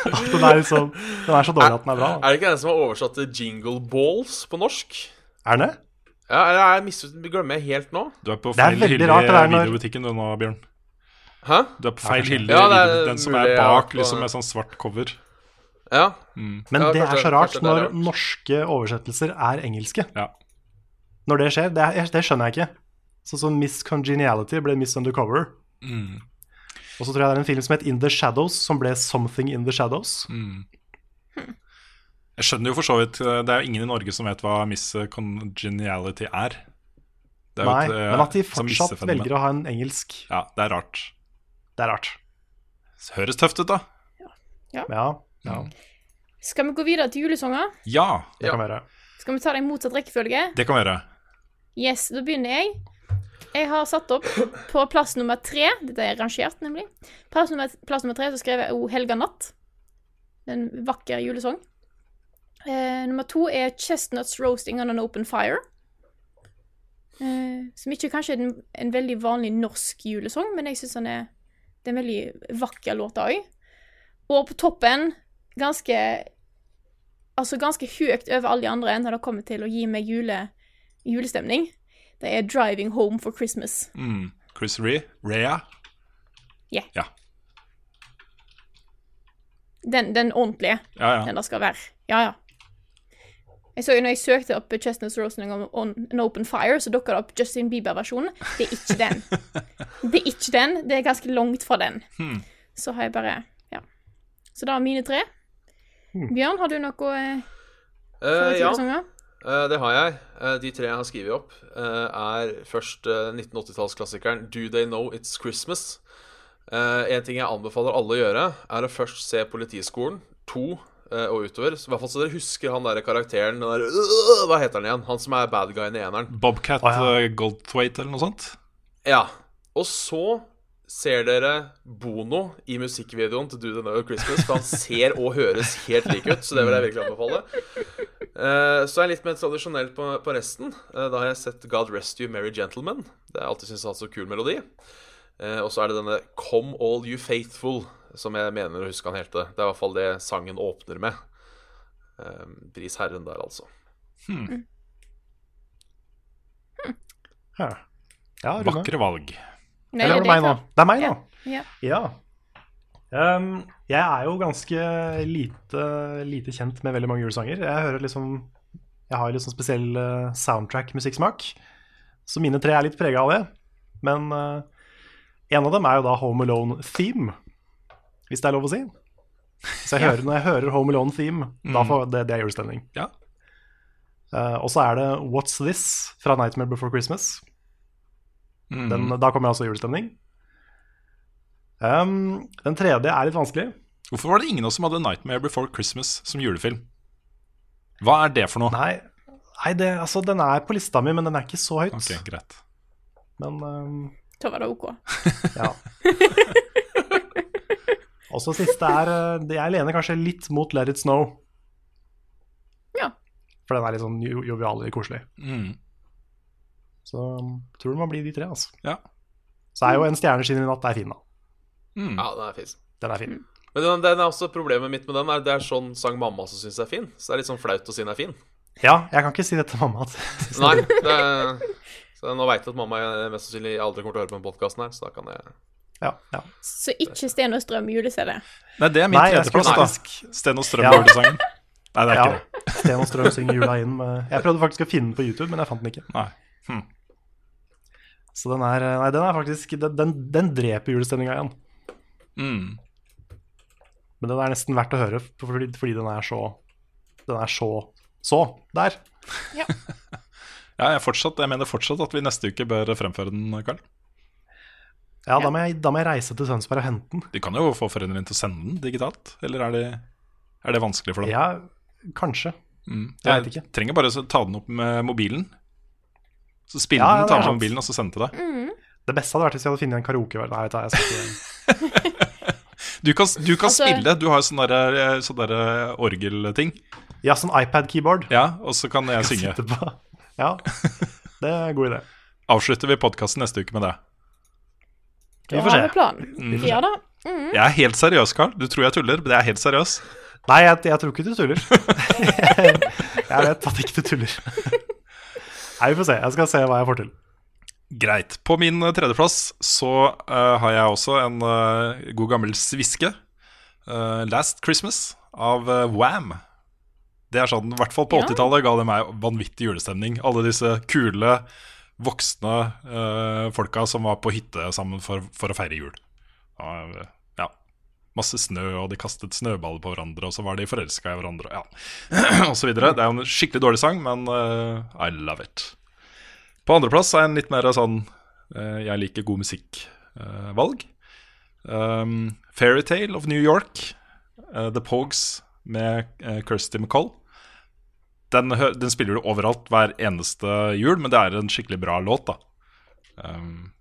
At den er liksom Den er så dårlig at den er bra. Er det ikke den som har oversatt til Jingle Balls på norsk? Er den det? Ja, jeg, er jeg glemmer jeg helt nå? Du er på er feil hylle i videobutikken du nå, Bjørn. Hæ? Du er på feil hylle Ja, det er den som er bak, liksom med sånn svart cover. Ja. Men Ja, det er så rart er når rart. norske oversettelser er engelske. Ja. Når det skjer, det, er, det skjønner jeg ikke. Sånn som Miss Congeniality ble Miss Undercover. Mm. Og så tror jeg det er en film som het In The Shadows, som ble Something In The Shadows. Mm. Jeg skjønner jo for så vidt eh, Det er jo ingen i Norge som vet hva Miss Congeniality er. Det er jo Nei, et, eh, men at de fortsatt velger å ha en engelsk, Ja, det er rart. Det er rart. Høres tøft ut, da. Ja, ja Skal vi gå videre til julesanger? Ja, det kan vi gjøre. Skal vi ta det i motsatt rekkefølge? det kan vi gjøre. Yes, da begynner jeg. Jeg har satt opp på plass nummer tre Dette er rangert, nemlig. Plass nummer, plass nummer tre så skrev jeg O helga natt. En vakker julesang. Eh, nummer to er Chestnuts Roasting on an Open Fire. Eh, som ikke kanskje er en, en veldig vanlig norsk julesang, men jeg syns den er Det er en veldig vakker låt òg. Og på toppen, ganske Altså ganske høyt over alle de andre når det kommer til å gi meg jule, julestemning. Det er 'Driving Home for Christmas'. Mm. Chris Ree. Rea? Ja. Ja. Den, den ordentlige. Ja, ja. Den det skal være. Ja, ja. Jeg så jo når jeg søkte opp Chestnuts Roasting on, on an Open Fire, så dukka det opp Justin Bieber-versjonen. Det er ikke den. Det er ikke den. Det er ganske langt fra den. Hmm. Så har jeg bare Ja. Så da er mine tre. Hmm. Bjørn, har du noe eh, uh, ja, uh, det har jeg. Uh, de tre jeg har skrevet opp, er først eh, 1980-tallsklassikeren Do They Know It's Christmas. En ting jeg anbefaler alle å gjøre, er å først se Politiskolen 2 eh, og utover. Så I hvert fall så dere husker han der karakteren den der, øh, Hva heter han igjen? Han som er bad guyen i eneren. Bobcat Å, ja. eh, Goldthwaite eller noe sånt. Ja. Og så ser dere Bono i musikkvideoen til Do The Know Christmas. For han ser og høres helt lik ut, så det vil jeg virkelig anbefale. Uh, så er jeg litt mer tradisjonell på, på resten. Uh, da har jeg sett God Rest You Merry Gentlemen. Det har jeg alltid syntes har hatt så kul melodi. Uh, og så er det denne Come All You Faithful, som jeg mener å huske han helte. Det er i hvert fall det sangen åpner med. Eh, pris Herren der, altså. Ja, ja Vakre valg. Nei, Eller er det det meg nå? Det er meg nå. Ja. Ja. Um, jeg er jo ganske lite, lite kjent med veldig mange julesanger. Jeg hører liksom Jeg har sånn spesiell eh, soundtrack-musikksmak, så mine tre er litt prega av det. Men uh, en av dem er jo da Home Alone Theme, hvis det er lov å si. Så jeg hører, når jeg hører Home Alone Theme, da får det, det er julestemning. Ja. Uh, og så er det What's This fra Nightmare Before Christmas. Mm. Den, da kommer altså julestemning. Um, den tredje er litt vanskelig. Hvorfor var det ingen av oss som hadde 'Nightmare Before Christmas' som julefilm? Hva er det for noe? Nei, nei det, altså, den er på lista mi, men den er ikke så høyt. Ok, greit. Men um, Da var det OK. ja. Og så siste er uh, Jeg lener kanskje litt mot Let It Snow. Ja. For den er litt sånn jo jovial og koselig. Mm. Så um, tror det må bli de tre, altså. Ja. Så er jo En stjerne skinner i natt er fin, da. Mm. Ja, den er fin. Den er fin. Men den, den er også problemet mitt med den er det er sånn sang mamma også syns er fin. Så det er litt sånn flaut å si den er fin. Ja, jeg kan ikke si det til mamma. Nei, det er, så nå veit jeg at mamma mest sannsynlig aldri kommer til å høre på den podkasten her, så da kan jeg ja, ja. Så ikke Sten og Strøm jule-CD. Nei, det er min tredjeplass, da. Sten og Ja. Strøm-julesangen. Nei, det er ja, ikke det. Sten og Strøm synger jula inn med Jeg prøvde faktisk å finne den på YouTube, men jeg fant den ikke. Nei. Så den er, nei, den er faktisk Den, den, den dreper julestemninga igjen. Mm. Men den er nesten verdt å høre fordi, fordi den er så Den er så så der. Ja, jeg, fortsatt, jeg mener fortsatt at vi neste uke bør fremføre den, Karl. Ja, da må, jeg, da må jeg reise til Tønsberg og hente den. De kan jo få foreldrene dine til å sende den digitalt, eller er det, er det vanskelig for dem? Ja, kanskje. Mm. jeg vet Jeg ikke. trenger bare å ta den opp med mobilen. Så spille Ja, den, ta sant. mobilen og så sende til deg. Mm. Det beste hadde vært hvis jeg hadde funnet en karaoke. Nei, vet du, jeg skal ikke Du kan, du kan Altså- spille, du har jo sånn der, sånn der orgelting. Ja, sånn iPad-keyboard. Ja, og så kan jeg synge. kan synge. Ja, det er en god idé. Avslutter vi podkasten neste uke med det. Vi Da får har vi se. planen. Mm. Ja da. Jeg er helt seriøs, Karl. Du tror jeg tuller, men jeg er helt seriøs. Nei, jeg, jeg tror ikke du tuller. jeg vet at ikke du tuller. Nei, vi får se. Jeg skal se hva jeg får til. Greit. På min eh, tredjeplass så uh, har jeg også en uh, god gammel sviske. Uh, 'Last Christmas' av uh, Wam. Det er sånn, I hvert fall på Ja. 80-tallet ga det meg vanvittig julestemning. Alle disse kule, voksne eh, folka som var på hytte sammen for, for å feire jul. Og, eh, ja, Masse snø, og de kastet snøballer på hverandre, og så var de forelska i hverandre, ja. og så videre. Det er jo en skikkelig dårlig sang, men uh, I love it. På andreplass er en litt mer sånn uh, jeg liker god musikk-valg. um, Fairytale of New York, eh, The Pogues med uh, Kirsty MacColl. Den, den spiller du overalt hver eneste jul, men det er en skikkelig bra låt, da. Um,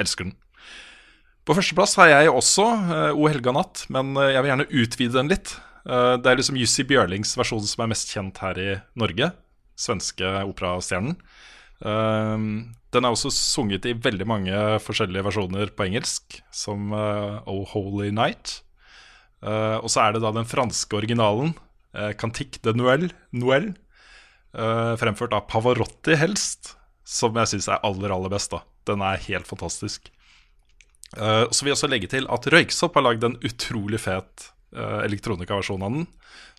elsker den. På førsteplass har jeg også uh, O helga natt, men eh, jeg vil gjerne utvide den litt. Uh, det er liksom Jussi Bjørlings versjon som er mest kjent her i Norge. Svenske operastjernen. Um, den er også sunget i veldig mange forskjellige versjoner på engelsk, som eh, Oh Holy Night. Og så er det da den franske originalen, uh, Cantique de Noël, Noël eh, fremført av Pavarotti helst, som jeg syns er aller, aller best. da Den er helt fantastisk. Eh, så vil jeg også legge til at Røyksopp har lagd en utrolig fet uh, elektronikaversjon av den,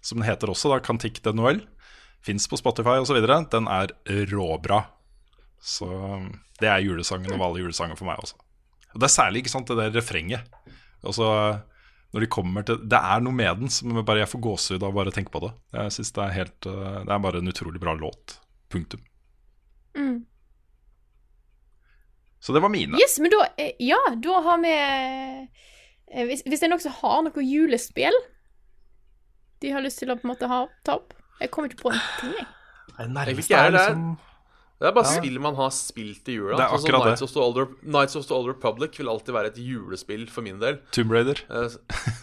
som den heter også da Cantique de Noël. Fins på Spotify osv. Den er råbra. Så um, det er julesangen over alle julesanger for meg også. Og Det er særlig ikke sant, det der refrenget. Altså, når de kommer til Det er noe med den som bare jeg får gåsehud av å bare tenke på det. Jeg synes Det er helt uh, Det er bare en utrolig bra låt. Punktum. Mm. Så det var mine. Yes, men da eh, Ja, da har vi eh, hvis, hvis det er noen som har noe julespill de har lyst til å på en måte ha, ta opp Jeg kommer ikke på en ting, jeg. Nei, ikke er liksom Det er bare Ja. spill man har spilt i jula. Det er som akkurat det. Knights of, the Old, Rep- of the Old Republic vil alltid være et julespill for min del. Tomb Raider. Uh,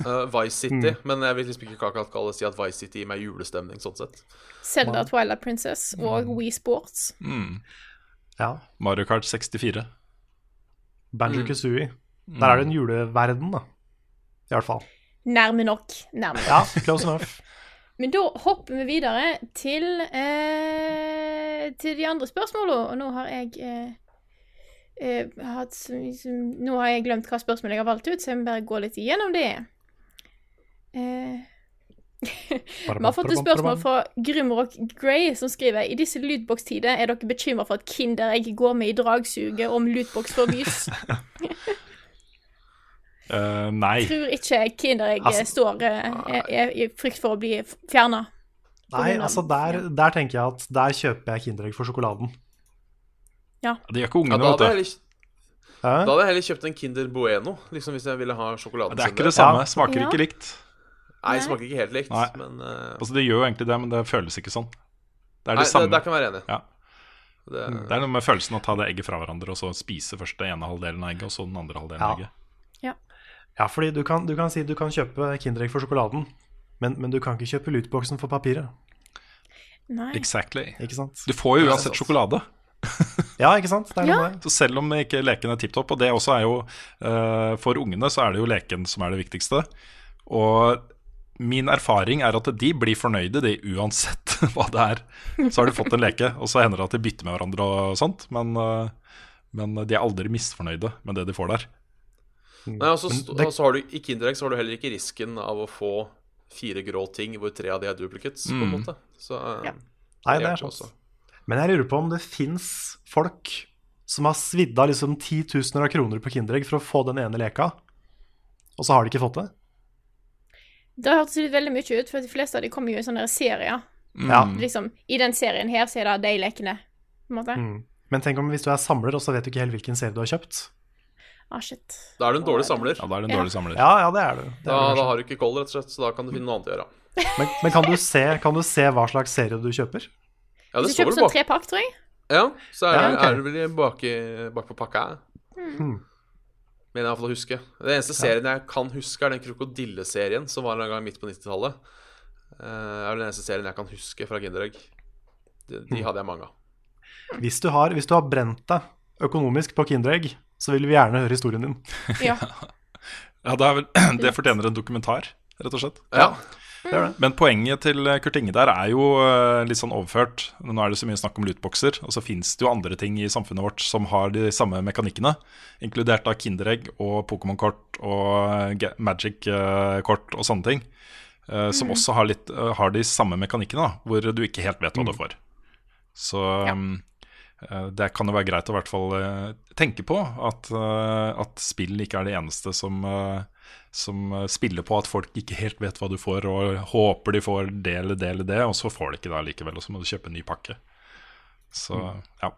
uh, Vice Mm. City. Men jeg vil liksom ikke akkurat kalle si at Vice City gir meg julestemning, sånn sett. Zelda Twilight Princess og Wii Sports. Mm. Ja. Mario Kart 64. Banjo Mm. Kazooie. Der er det en juleverden, da. I hvert fall. Nærme nok. Nærme nok. Ja, close enough. Men da hopper vi videre til eh, til de andre spørsmålene. Og nå har jeg eh, eh, hatt Nå har jeg glemt hva spørsmålet jeg har valgt ut, så jeg må bare gå litt igjennom det. Eh, vi har fått et spørsmål fra Grimrock Grey, som skriver I disse lootbox-tider er dere bekymra for at Kinderegg går med i dragsuget om lootbox forbys. uh, nei. Tror ikke Kinderegg Altså- står eh, er, er i frykt for å bli fjerna. Nei, altså der, der tenker jeg at der kjøper jeg Kinderegg for sjokoladen. Det gjør ikke Ja, ungene, da, hadde jeg vet du. heller, da hadde jeg heller kjøpt en Kinder Bueno, liksom hvis jeg ville ha sjokoladen Det er ikke det samme. Ja. Smaker ikke likt. Nei, det smaker ikke helt likt, Nei. men uh... Altså Det gjør jo egentlig det, men det føles ikke sånn. Det er Nei, samme. det, der kan jeg være enig. Ja. Det, Det er noe med følelsen å ta det egget fra hverandre og så spise først den ene halvdelen av egget og så den andre halvdelen av Ja. egget. Ja, fordi du kan, du kan si du kan kjøpe Kinderegg for sjokoladen, men, men du kan ikke kjøpe lootboxen for papiret. Nei. Exactly. Ikke sant? Du får jo uansett sjokolade. Ja, ikke sant? Det er Ja. det. Så selv om ikke leken er tipp topp, og det også er jo uh, For ungene så er det jo leken som er det viktigste. Og min erfaring er at de blir fornøyde, de uansett hva det er. Så har de fått en leke, og så hender det at de bytter med hverandre og sånt, men, eh, men de er aldri misfornøyde med det de får der. Nei, og så det- og så har du, I Kinderegg så har du heller ikke risken av å få fire grå ting hvor tre av de er duplicates, på en Mm. måte. Så eh, Ja. Nei, det det er sant. Men jeg lurer på om det fins folk som har svidd av liksom titusener av kroner på Kinderegg for å få den ene leka, og så har de ikke fått det. Det hørtes veldig mye ut, for de fleste av de kommer jo i sånne serier. Ja. Mm. Liksom, I den serien her så er det de lekene. på en måte. Mm. Men tenk om hvis du er samler, og så vet du ikke helt hvilken serie du har kjøpt. Ah, shit. Da er du en dårlig samler. Ja, da er det en Ja. dårlig samler. Ja, ja, det er du. Det er Da, du da har du ikke koll, rett og slett, så da kan du finne noe annet å gjøre. Men, men kan, du se, kan du se hva slags serie du kjøper? Ja, det Hvis du kjøper sånn tre pakk, tror jeg. Ja, så er, Ja, okay. er du vel bak, bak på pakka. Mm. Men jeg iallfall å huske. Den eneste serien jeg kan huske, er den krokodilleserien som var en gang midt på 90-tallet. Det er den eneste serien jeg kan huske fra Kinderegg. De, Hmm. de hadde jeg mange av. Hvis du har, hvis du har brent deg økonomisk på Kinderegg, så vil vi gjerne høre historien din. Ja. Ja, det, er vel, det fortjener en dokumentar, rett og slett. Ja. Det er det. Men poenget til Kurt Inge der er jo eh, litt sånn overført. Nå er det så mye snakk om lootboxer, og så fins det jo andre ting i samfunnet vårt som har de samme mekanikkene, inkludert da Kinderegg og Pokémon-kort og Magic-kort og sånne ting. eh, Som også har, litt, eh, har de samme mekanikkene, da, hvor du ikke helt vet hva du får. Så um, eh, det kan jo være greit å i hvert fall eh, tenke på at, eh, at spill ikke er det eneste som, eh, som eh, spiller på at folk ikke helt vet hva du får, og håper de får det eller det eller det, og så får de ikke det likevel, og så må du kjøpe en ny pakke. Så ja.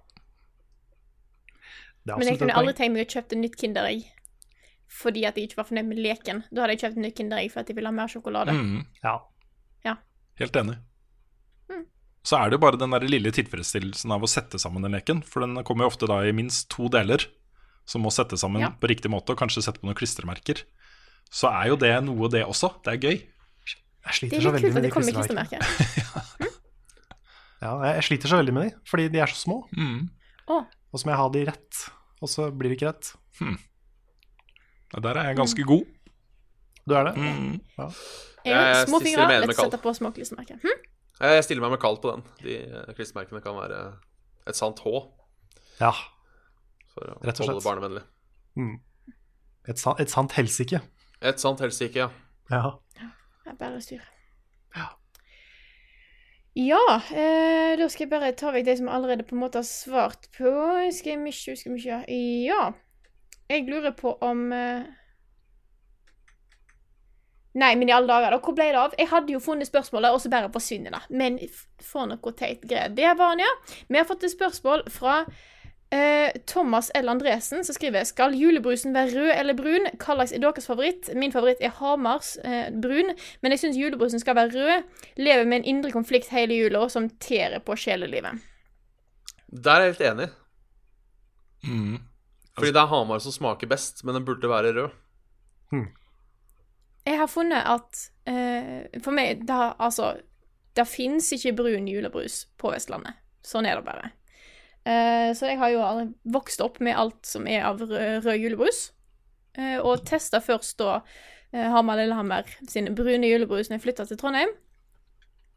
Er Men jeg kunne aldri tenkt meg å kjøpe et nytt Kinderegg fordi at jeg ikke var fornøyd med leken. Da hadde jeg kjøpt et nytt Kinderegg for at jeg ville ha mer sjokolade. Mm, Ja. helt enig. Så er det jo bare den der lille tilfredsstillelsen av å sette sammen den leken, for den kommer jo ofte da i minst to deler, som må settes sammen Ja. på riktig måte, og kanskje sette på noen klistremerker. Så er jo det noe, det også. Det er gøy. Jeg sliter er så veldig med de det klistremerkene. ja. Ja, jeg, sliter så veldig med de, fordi de er så små. Mm. Og så må jeg ha de rett, og så blir det ikke rett. Hmm. Der er jeg ganske god. Du er det? Mm. jeg har Jeg små fingre, å sette på små klistremerker. Hm? Jeg stiller meg med kaldt på den. De eh, klistremerkene kan være et sant H Ja. for å Rett og holde det barnevennlig. Et, sa- et sant helsike. Et sant helsike, ja. Ja. Det er bare styr. Ja. Ja, eh, da skal jeg bare ta vekk det som allerede på en måte har svart på. Skal jeg mye, skal jeg mye. Ja. Jeg lurer på om eh... Nei, men i alle dager, da. Hvor ble det av? Jeg hadde jo funnet spørsmålet, og så bare forsvinner det. Men for noe teit greier. Det var han, ja. Vi har fått et spørsmål fra eh, Thomas L. Andresen, som skriver Skal julebrusen være rød eller brun? Hva slags er deres favoritt? Min favoritt er Hamars eh, brun, men jeg syns julebrusen skal være rød. Lever med en indre konflikt hele jula som tærer på sjelelivet. Der er jeg helt enig. Mm. Fordi det er Hamar som smaker best, men den burde være rød. Jeg har funnet at eh, For meg, det, har- altså Det fins ikke brun julebrus på Vestlandet. Sånn er det bare. Eh, så jeg har jo vokst opp med alt som er av rød, rød julebrus. Eh, og testa først da eh, Hamar Lillehammer sin brune julebrus når jeg flytta til Trondheim.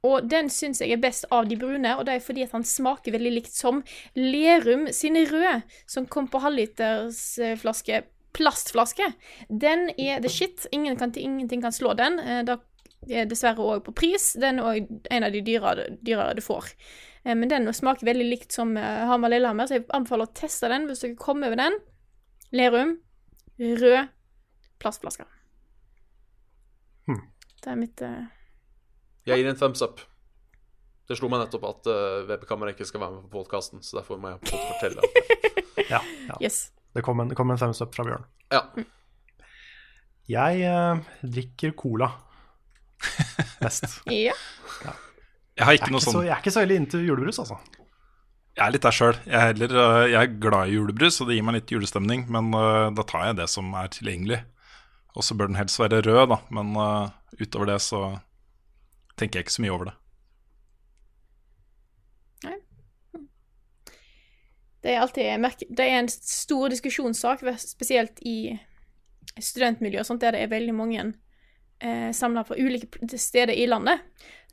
Og den syns jeg er best av de brune, og det er fordi at han smaker veldig likt som Lerum sine røde, som kom på halvlitersflaske plastflaske. Den er the shit. Ingen kan, ingenting kan slå den. Eh, Da er dessverre òg på pris. Den er en av de dyrere, dyrere du får. Eh, Men den smaker veldig likt som eh, Hamar Lillehammer, så jeg anbefaler å teste den hvis dere kommer over den. Lerum. Rød plastflaske. Hmm. Det er mitt uh... Jeg gir en thumbs up. Det slo meg nettopp at uh, Webkamera ikke skal være med på podkasten, så derfor må jeg fortelle. ja, ja. Yes. Det kom en, det kom en thumbs up fra Bjørn. Ja. Jeg eh, drikker cola mest. Ja. Jeg har Jeg ikke er noe ikke, så, sånn jeg er ikke så veldig inntil julebrus, altså. Jeg er litt der sjøl. Jeg, er øh, jeg er glad i julebrus, og det gir meg litt julestemning. Men uh, da tar jeg det som er tilgjengelig. Og så bør den helst være rød, da. Men uh, utover det så tenker jeg ikke så mye over det. Det er alltid Det er en stor diskusjonssak, spesielt i studentmiljø og sånt, der det er veldig mange eh, samla på ulike steder i landet.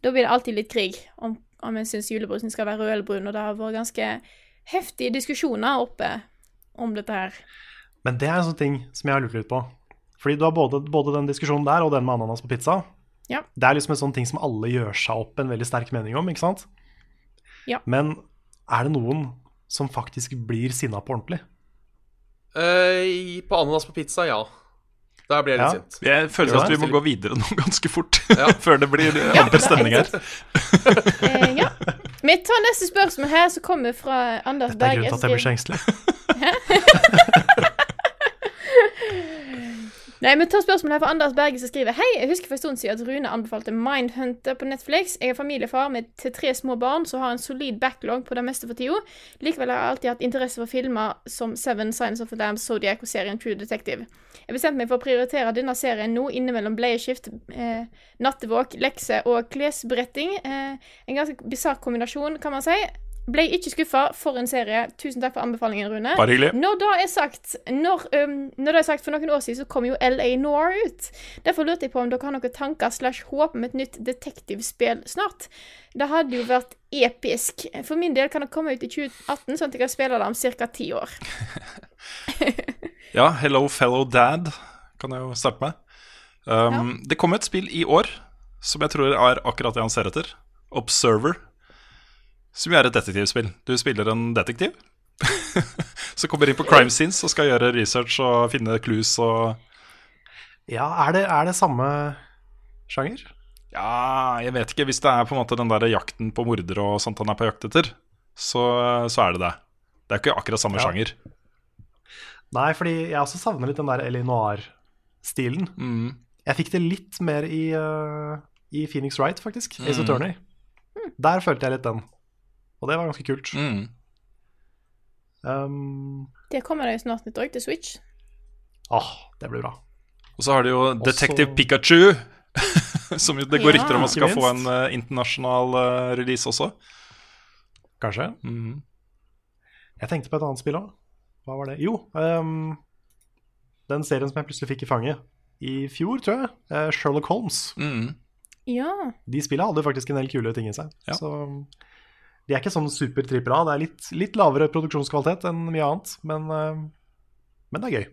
Da blir det alltid litt krig om, om en syns julebrusen skal være rød eller brun, og det har vært ganske heftige diskusjoner oppe om dette her. Men det er en sånn ting som jeg har lurt litt på. Fordi du har både, både den diskusjonen der og den med ananas på pizza. Ja. Det er liksom en sånn ting som alle gjør seg opp en veldig sterk mening om, ikke sant? Ja. Men er det noen som faktisk blir sinna på ordentlig? Uh, i- på ananas på pizza, ja. Der blir jeg litt Ja. sint. Jeg føler at vi må gå videre nå ganske fort, Ja. før det blir amper stemning her. uh, ja. Vi tar neste spørsmål her, som kommer fra Anders Dette er grunnen til at jeg blir så engstelig. Nei, men ta spørsmålet her fra Anders Berge som skriver Hei, jeg husker for en stund siden at Rune anbefalte Mindhunter på Netflix. Jeg er familiefar med til tre små barn som har en solid backlog på det meste for tida. Likevel har jeg alltid hatt interesse for filmer som Seven Signs of the Dam, Zodiac og serien True Detective. Jeg bestemte meg for å prioritere denne serien nå innimellom bleieskift, eh, nattevåk, lekse og klesbretting. Eh, en ganske bisarr kombinasjon, kan man si. Ble ikke skuffa. For en serie. Tusen takk for anbefalingen, Rune. Bare hyggelig. Når det er sagt, når, um, når det er sagt For noen år siden så kom jo LA Noir ut. Derfor lurte jeg på om dere har noen tanker slash håp om et nytt detektivspill snart. Det hadde jo vært episk. For min del kan det komme ut i 2018, sånn at jeg kan spille det om ca. ti år. Ja, Hello Fellow Dad kan jeg jo starte med. Um, Det kom et spill i år som jeg tror er akkurat det han ser etter. Observer. Som jo er et detektivspill. Du spiller en detektiv som kommer inn på crime scenes og skal gjøre research og finne clues og Ja, er det, er det samme sjanger? Ja, jeg vet ikke. Hvis det er på en måte den der jakten på mordere og sånt han er på jakt etter, så, så er det det. Det er ikke akkurat samme Ja. sjanger. Nei, fordi jeg også savner litt den der Ellie Noir-stilen. Mm. Jeg fikk det litt mer i, uh, i Phoenix Wright, faktisk. Ace Mm. Attorney. Der følte jeg litt den. Og det var ganske kult. Mm. Um, Det kommer det jo snart nytt òg, til Switch. åh, det blir bra. Og så har de jo Også- Detective Pikachu, som det går Ja. rykter om at skal få en eh, internasjonal uh, release også. Kanskje. Mm. Jeg tenkte på et annet spill òg. Hva var det? Jo, um, den serien som jeg plutselig fikk i fanget i fjor, tror jeg. Sherlock Holmes. Mm. Ja. De spillene hadde faktisk en del kule ting i seg. Ja. Så um, de er ikke sånn super trippel A. Det er litt, litt lavere produksjonskvalitet enn mye annet, men, um, men det er gøy.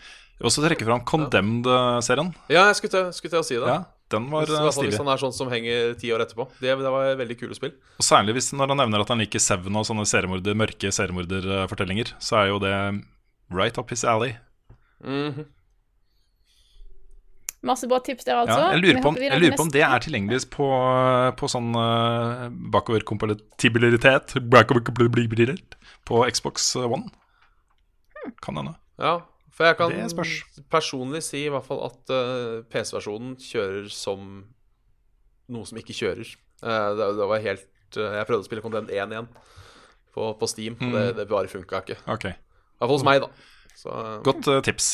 Jeg vil også trekke fram Condemned-serien. Ja, jeg skulle til, skulle til å si det. Ja, den var Hvis, eh, stilig. hvis han er sånn som henger ti år etterpå. Det, det var veldig kule spill. Og særlig hvis når han nevner at han liker Seven og sånne seriemorder, mørke seriemorderfortellinger, så er jo det right up his alley. Mhm. Masse bra tips der, altså. Ja, jeg lurer på om, jeg lurer på om det er tilgjengelig på, på sånn uh, bakoverkompatibilitet på Xbox One. Kan hende. Ja, for jeg kan personlig si i hvert fall at uh, PC-versjonen kjører som noe som ikke kjører. Uh, det, det var helt eh, Jeg prøvde å spille Content 1 igjen på, på Steam, og det, det bare funka ikke. I hvert fall hos meg, da. Så, eh, Godt eh, tips.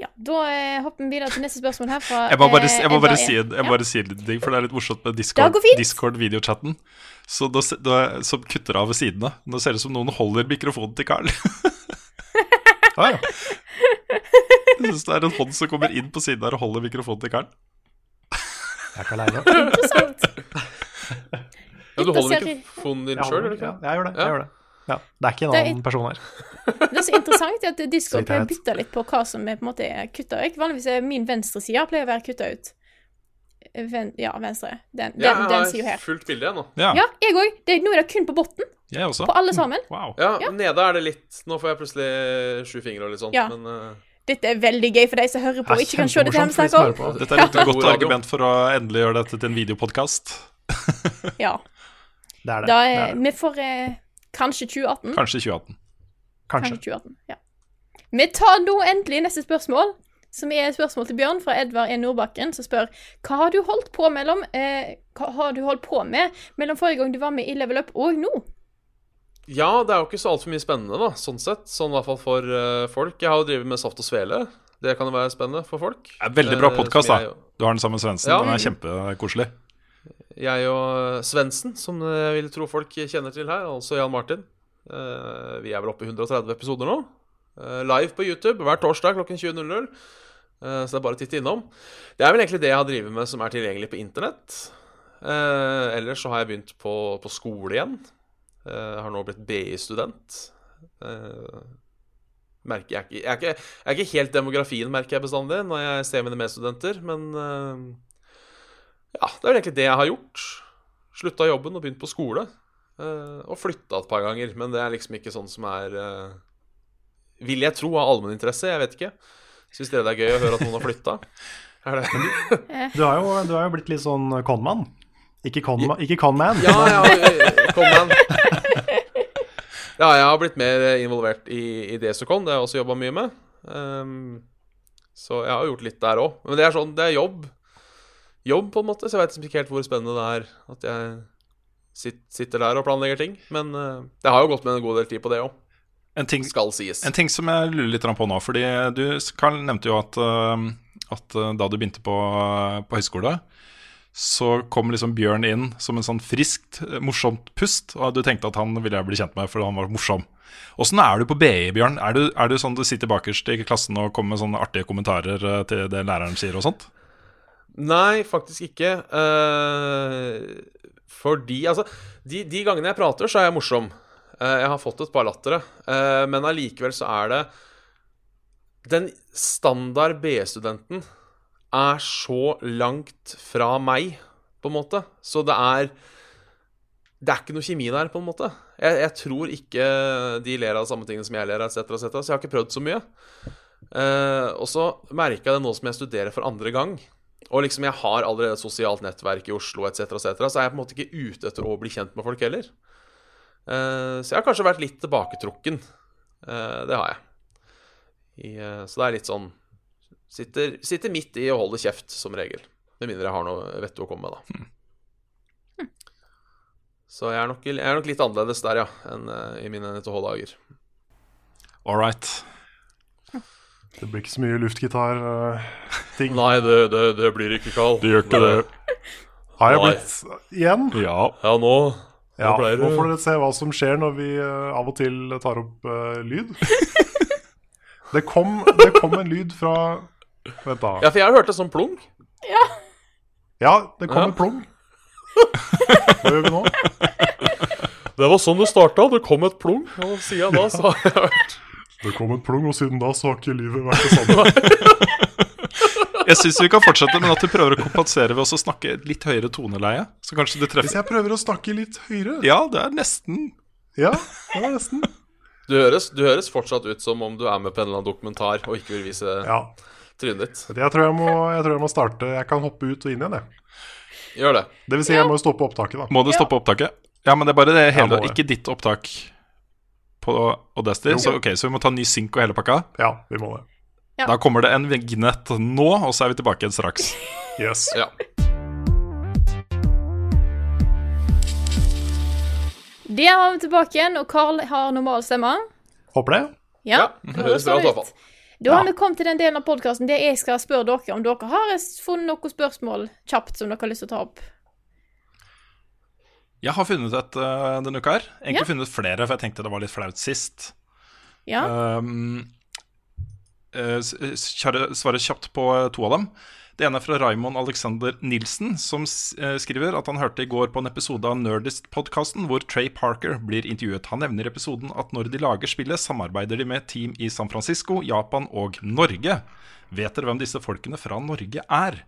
Ja, Da eh, hopper vi videre til neste spørsmål her fra Jeg må bare, eh, jeg må bare, si, en, jeg må bare si litt ting, for det er litt morsomt med Discord-videochatten. Discord Så da, da, som kutter av ved sidene. Nå ser det ut som noen holder mikrofonen til Carl. Ah, ja. Jeg syns det er en hånd som kommer inn på siden der og holder mikrofonen til Carl. Jeg er ikke aleine. Interessant. ja, du holder mikrofonen din sjøl, gjør du ja, jeg gjør det. Jeg gjør det. Ja. Det er ikke en Det er- annen person her. Det er så interessant at Discord å bytte litt på hva som er på en måte kutta ut. Vanligvis er min venstre side pleier å være kutta ut. Ven, ja, venstre. Den, den, Ja, den jeg sida har her. fullt bilde, jeg nå. Ja, Ja, jeg òg. Nå er det kun på botten. jeg også. På alle sammen. Wow. Ja, Ja. nede er det litt Nå får jeg plutselig sju fingre og litt sånt, Ja. men uh... Dette er veldig gøy for de som hører på og ikke kan se dette vi kjempemorsomt snakker om. på. Dette er et Ja. godt argument for å endelig gjøre dette til en videopodkast. Ja, Det er det. da det, er, er det. vi får eh, kanskje 2018. Kanskje 2018. Kanskje. Kanskje 2018, ja. Vi tar nå endelig neste spørsmål, som er et spørsmål til Bjørn fra Edvard E. Nordbakken, som spør hva har du holdt på mellom eh, Hva har du holdt på med mellom forrige gang du var med i Level Up og nå? Ja, det er jo ikke så altfor mye spennende, da, sånn sett. Sånn i hvert fall for uh, folk. Jeg har jo drevet med Saft og Svele. Det kan jo være spennende for folk. Det er veldig bra Eh, podkast, da. Du har den sammen med Svendsen. Ja. Den er kjempekoselig. Jeg og Svendsen, som jeg vil tro folk kjenner til her, altså Jan Martin. Eh, vi er vel oppe i 130 episoder nå. Eh, live på YouTube hver torsdag klokken 20.00. Eh, så det er bare å titte innom. Det er vel egentlig det jeg har drevet med som er tilgjengelig på internett. Ellers så har jeg begynt på, på skole igjen. Jeg har nå blitt BI-student. Eh, merker jeg, ikke, jeg, er ikke, jeg er ikke helt demografien, merker jeg bestandig, når jeg ser mine medstudenter, men ja, det er vel egentlig det jeg har gjort. Slutta jobben og begynt på skole. eh, og flytta et par ganger, men det er liksom ikke sånn som er eh, Vil jeg tro av allmenninteresse? Jeg vet ikke. Syns dere det er gøy å høre at noen har flytta? Er? Du har jo, du har jo blitt litt sånn conman. Ikke conman, ikke conman. Ja, ja, eh, kom. Ja, jeg har blitt mer involvert i, i Desicon. Det har jeg også jobba mye med. Um, så jeg har gjort litt der òg. Men det er sånn, det er jobb. Jobb, på en måte. Så jeg vet liksom ikke helt hvor spennende det er at jeg sitter der og planlegger ting. Men uh, det har jo gått med en god del tid på det òg. En ting, Skal sies. en ting som jeg lurer litt på nå, fordi du Karl nevnte jo at, øh, at øh, da du begynte på, på høyskole, så kom liksom Bjørn inn som en sånn friskt, morsomt pust, og du tenkte at han ville jeg bli kjent med fordi han var morsom. Åssen er du på BI, Bjørn? Er du, er du sånn du sitter bakerst i klassen og kommer med sånne artige kommentarer til det læreren sier og sånt? Nei, faktisk ikke. Uh, fordi Altså, de, de gangene jeg prater, så er jeg morsom. Uh, jeg har fått et par lattere. Uh, men allikevel så er det Den standard BE-studenten er så langt fra meg, på en måte. Så det er Det er ikke noe kjemi der, på en måte. Jeg, jeg tror ikke de ler av samme tingene som jeg ler av, etc., etc., så jeg har ikke prøvd så mye. Uh, og så merka jeg det nå som jeg studerer for andre gang. Og liksom jeg har allerede et sosialt nettverk i Oslo etc., etc., så er jeg på en måte ikke ute etter å bli kjent med folk heller. Uh, så jeg har kanskje vært litt tilbaketrukken. Uh, det har jeg. I, uh, så det er litt sånn sitter, sitter midt i og holder kjeft, som regel. Med mindre jeg har noe vettet å komme med, da. Så jeg er, nok, jeg er nok litt annerledes der, ja, enn i mine NTH-dager. All right. Det blir ikke så mye luftgitar-ting. Nei, det, det, det blir ikke Carl. Det gjør ikke det. Har jeg blitt igjen? Ja. Ja, nå Ja, pleier nå får dere se hva som skjer når vi uh, av og til tar opp uh, lyd. det, kom, det kom en lyd fra Vent, da. Ja, for jeg har hørt det som plung. Ja, ja, det kom Ja. en plong. Hva gjør vi nå? Det var sånn det starta. Det kom et plung. Og siden da så har jeg hørt Det kom et plong, og siden da så har ikke livet vært det samme. Jeg syns vi kan fortsette, men at du prøver å kompensere ved å snakke litt høyere toneleie. Så kanskje du treffer Hvis jeg prøver å snakke litt høyere Ja, det er nesten Ja, det er nesten. Du høres, du høres fortsatt ut som om du er med på en eller annen dokumentar og ikke vil vise Ja. trynet ditt. Jeg tror jeg, må, jeg tror jeg må starte Jeg kan hoppe ut og inn igjen, jeg. Gjør det. Det vil si, jeg må jo stoppe opptaket, da. Må du stoppe opptaket? Ja, men det er bare det hele, ikke ditt opptak på. Så, ok, så vi må ta ny synk og hele pakka. Ja, vi må det. Ja. Da kommer det en vignett nå, og så er vi tilbake igjen straks. Yes. Ja. Der var vi tilbake igjen, og Carl har normal stemme. Håper det. Ja, Ja, det høres bra ut, fall. Da har vi kommet til den delen av podkasten der jeg skal spørre dere om dere har funnet noen spørsmål kjapt som dere har lyst til å ta opp. Jeg har funnet et uh, denne uka her. Egentlig Ja. funnet flere, for jeg tenkte det var litt flaut sist. Ja. Um, kjære- Svare kjapt på eh, to av dem. Det ene er fra Raymond Alexander Nilsen, som skriver at han hørte i går på en episode av Nerdist-podkasten hvor Trey Parker blir intervjuet. Han nevner i episoden at når de lager spillet, samarbeider de med team i San Francisco, Japan og Norge. Vet dere hvem disse folkene fra Norge er?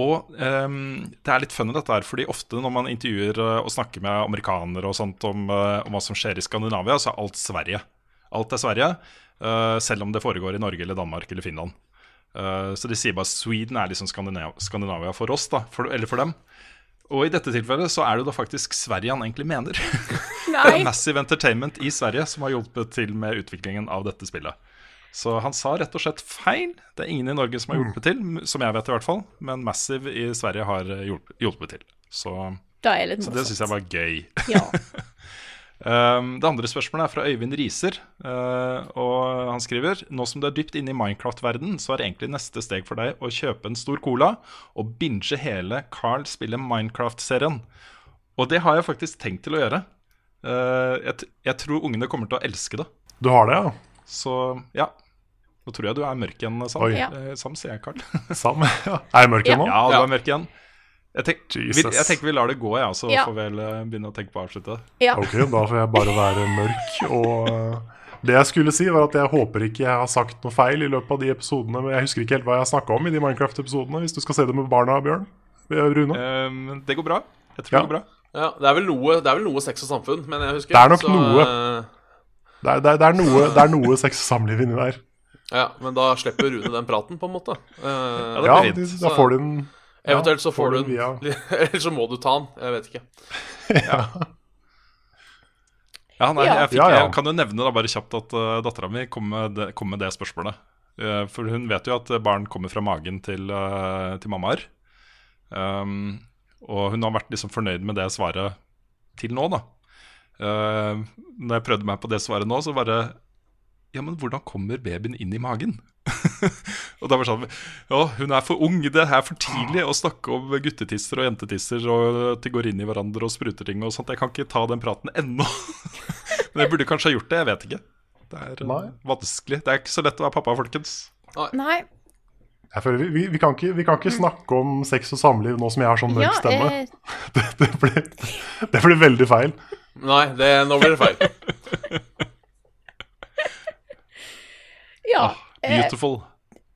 Og um, det er litt funny dette her, fordi ofte når man intervjuer eh, og snakker med amerikanere og sånt om, eh, om hva som skjer i Skandinavia, så er alt Sverige. Alt er Sverige, uh, selv om det foregår i Norge eller Danmark eller Finland. Uh, så de sier bare Sweden er liksom Skandinavia, Skandinavia for oss, da, for, eller for dem. Og i dette tilfellet så er det da faktisk Sverige han egentlig mener. Er Nei. Massive Entertainment i Sverige som har hjulpet til med utviklingen av dette spillet. Så han sa rett og slett feil. Det er ingen i Norge som har hjulpet til, som jeg vet i hvert fall. Men Massive i Sverige har eh, hjulpet, hjulpet til. Så, er så det syns jeg var gøy. Ja. Um, det andre spørsmålet er fra Øyvind Riser. uh, og han skriver Nå som du er dypt inne i Minecraft-verden, så er egentlig neste steg for deg å kjøpe en stor cola og binge hele Carl spiller Minecraft-serien. Og det har jeg faktisk tenkt til å gjøre. Uh, jeg, t- jeg tror ungene kommer til å elske det. Du har det, ja? Så ja. Nå tror jeg du er mørk igjen, Sam. Oi. Ja. Eh, Sam, sier jeg, Carl. Sam? Ja. Er jeg mørk igjen nå? Ja, du er mørk igjen. Jeg, tenk, vi, jeg tenker vi lar det gå, ja, så Ja. får vi vel eh, begynne å tenke på å avslutte. ja. Ok, da får jeg bare være mørk. Og uh, det jeg skulle si, var at jeg håper ikke jeg har sagt noe feil i løpet av de episodene. Men jeg husker ikke helt hva jeg snakka om i de Minecraft-episodene. Hvis du skal se det med barna, Bjørn. Eh, Rune. Um, det går bra. Jeg tror Ja. det går bra. Ja, det er vel noe, det er vel noe sex og samfunn, men jeg husker Det er nok så, noe. eh, Det er, det er, det er, noe, det er noe sex og samliv inni der. Ja, men da slipper Rune den praten, på en måte. Eh, det Ja, blir da får du den Eventuelt så ja, får du den, via eller så må du ta den. Jeg vet ikke. ja. Ja, nei, Jeg, fikk, Ja, ja. jeg kan jo nevne da bare kjapt at uh, dattera mi kom kom med det spørsmålet. Uh, for hun vet jo at barn kommer fra magen til, uh, til mammaer. Um, og hun har vært liksom fornøyd med det svaret til nå, da. Uh, når jeg prøvde meg på det svaret nå, så bare Ja, men hvordan kommer babyen inn i magen? og da var det sånn Ja, hun er for ung, det er for tidlig å snakke om guttetisser og jentetisser, og at de går inn i hverandre og spruter ting og sånt. Jeg kan ikke ta den praten ennå. Men jeg burde kanskje ha gjort det, jeg vet ikke. Det er Nei. vanskelig. Det er ikke så lett å være pappa, folkens. Nei. Jeg føler vi, vi, vi, kan ikke, vi kan ikke snakke om sex og samliv nå som jeg har sånn mørk Ja, stemme. eh, Det, det, blir, det blir veldig feil. Nei, det, nå blir det feil. Ja. Ah, Beautiful.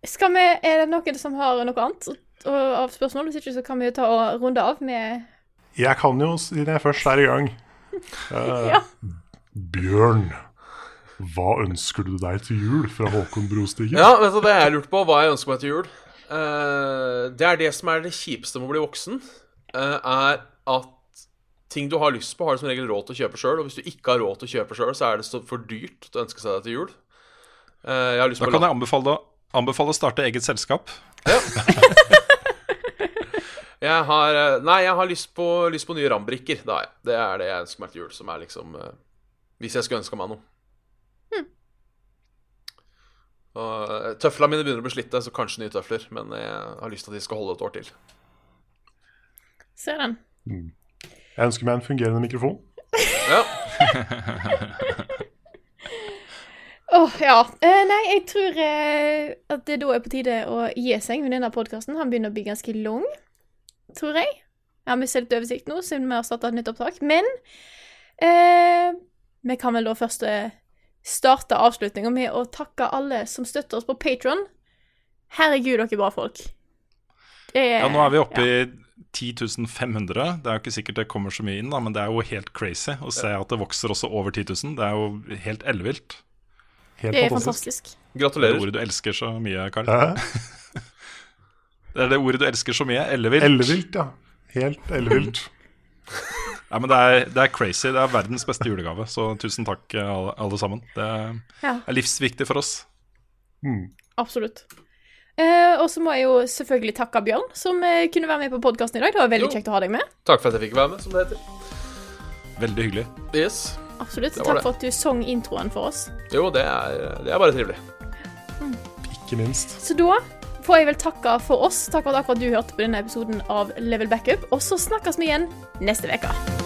skal vi, er det noen som har noe annet av spørsmål? Hvis ikke så kan vi jo ta og runde av med Jeg kan jo, siden jeg først er i gang eh, Ja. Bjørn, hva ønsker du deg til jul fra Håkon Brostigen? Ja, vet du, Det jeg lurte på, hva jeg ønsker meg til jul Eh, Det er det som er det kjipeste med å bli voksen. eh, er at ting du har lyst på, har du som regel råd til å kjøpe sjøl. Og hvis du ikke har råd til å kjøpe sjøl, så er det så for dyrt å ønske seg det til jul. Eh, jeg har lyst Da på kan jeg anbefale, anbefale å starte eget selskap. Ja. Jeg har eh, Nei, jeg har lyst på, lyst på nye rambrikker. Det. Det er det jeg ønsker meg til jul, som er liksom eh, Hvis jeg skulle ønska meg noe. Og eh, Tøflene mine begynner å bli slitte, så kanskje nye tøfler. Men jeg har lyst til at de skal holde et år til. Ser den. Jeg ønsker meg en fungerende mikrofon. Ja, Åh, ja. Eh, nei, jeg tror eh, at det da er på tide å gi seg med denne podkasten. Han begynner å bli ganske lang, tror jeg. Jeg har mistet litt oversikt nå, siden vi har starta et nytt opptak. Men eh, vi kan vel da først eh, starte avslutninga med å takke alle som støtter oss på Patron. Herregud, dere er bra folk. Er, Ja, Nå er vi oppe i 10.500 Det er jo ikke sikkert det kommer så mye inn, da, men det er jo helt crazy å se at det vokser også over 10 000. Det er jo helt ellevilt. Helt Det er fantastisk. fantastisk. Det er det ordet du elsker så mye, Karl. Hæ? Det er det ordet du elsker så mye. Ellevilt. Ellevilt, ja. Helt ellevilt. Ja, men det er, det er crazy. Det er verdens beste julegave. Så tusen takk, alle, alle sammen. Det er, Ja. er livsviktig for oss. Absolutt. Eh, og så må jeg jo selvfølgelig takke Bjørn, som eh, kunne være med på podkasten i dag. Det var veldig Jo. kjekt å ha deg med. Takk for at jeg fikk være med, som det heter. Veldig hyggelig. Yes. Absolutt. Det Takk det. for at du sang introen for oss. Jo, det er, det er bare trivelig. Ikke minst. Så da får jeg vel takke for oss. Takk for at akkurat du hørte på denne episoden av Level Backup. Og så snakkes vi igjen neste uke.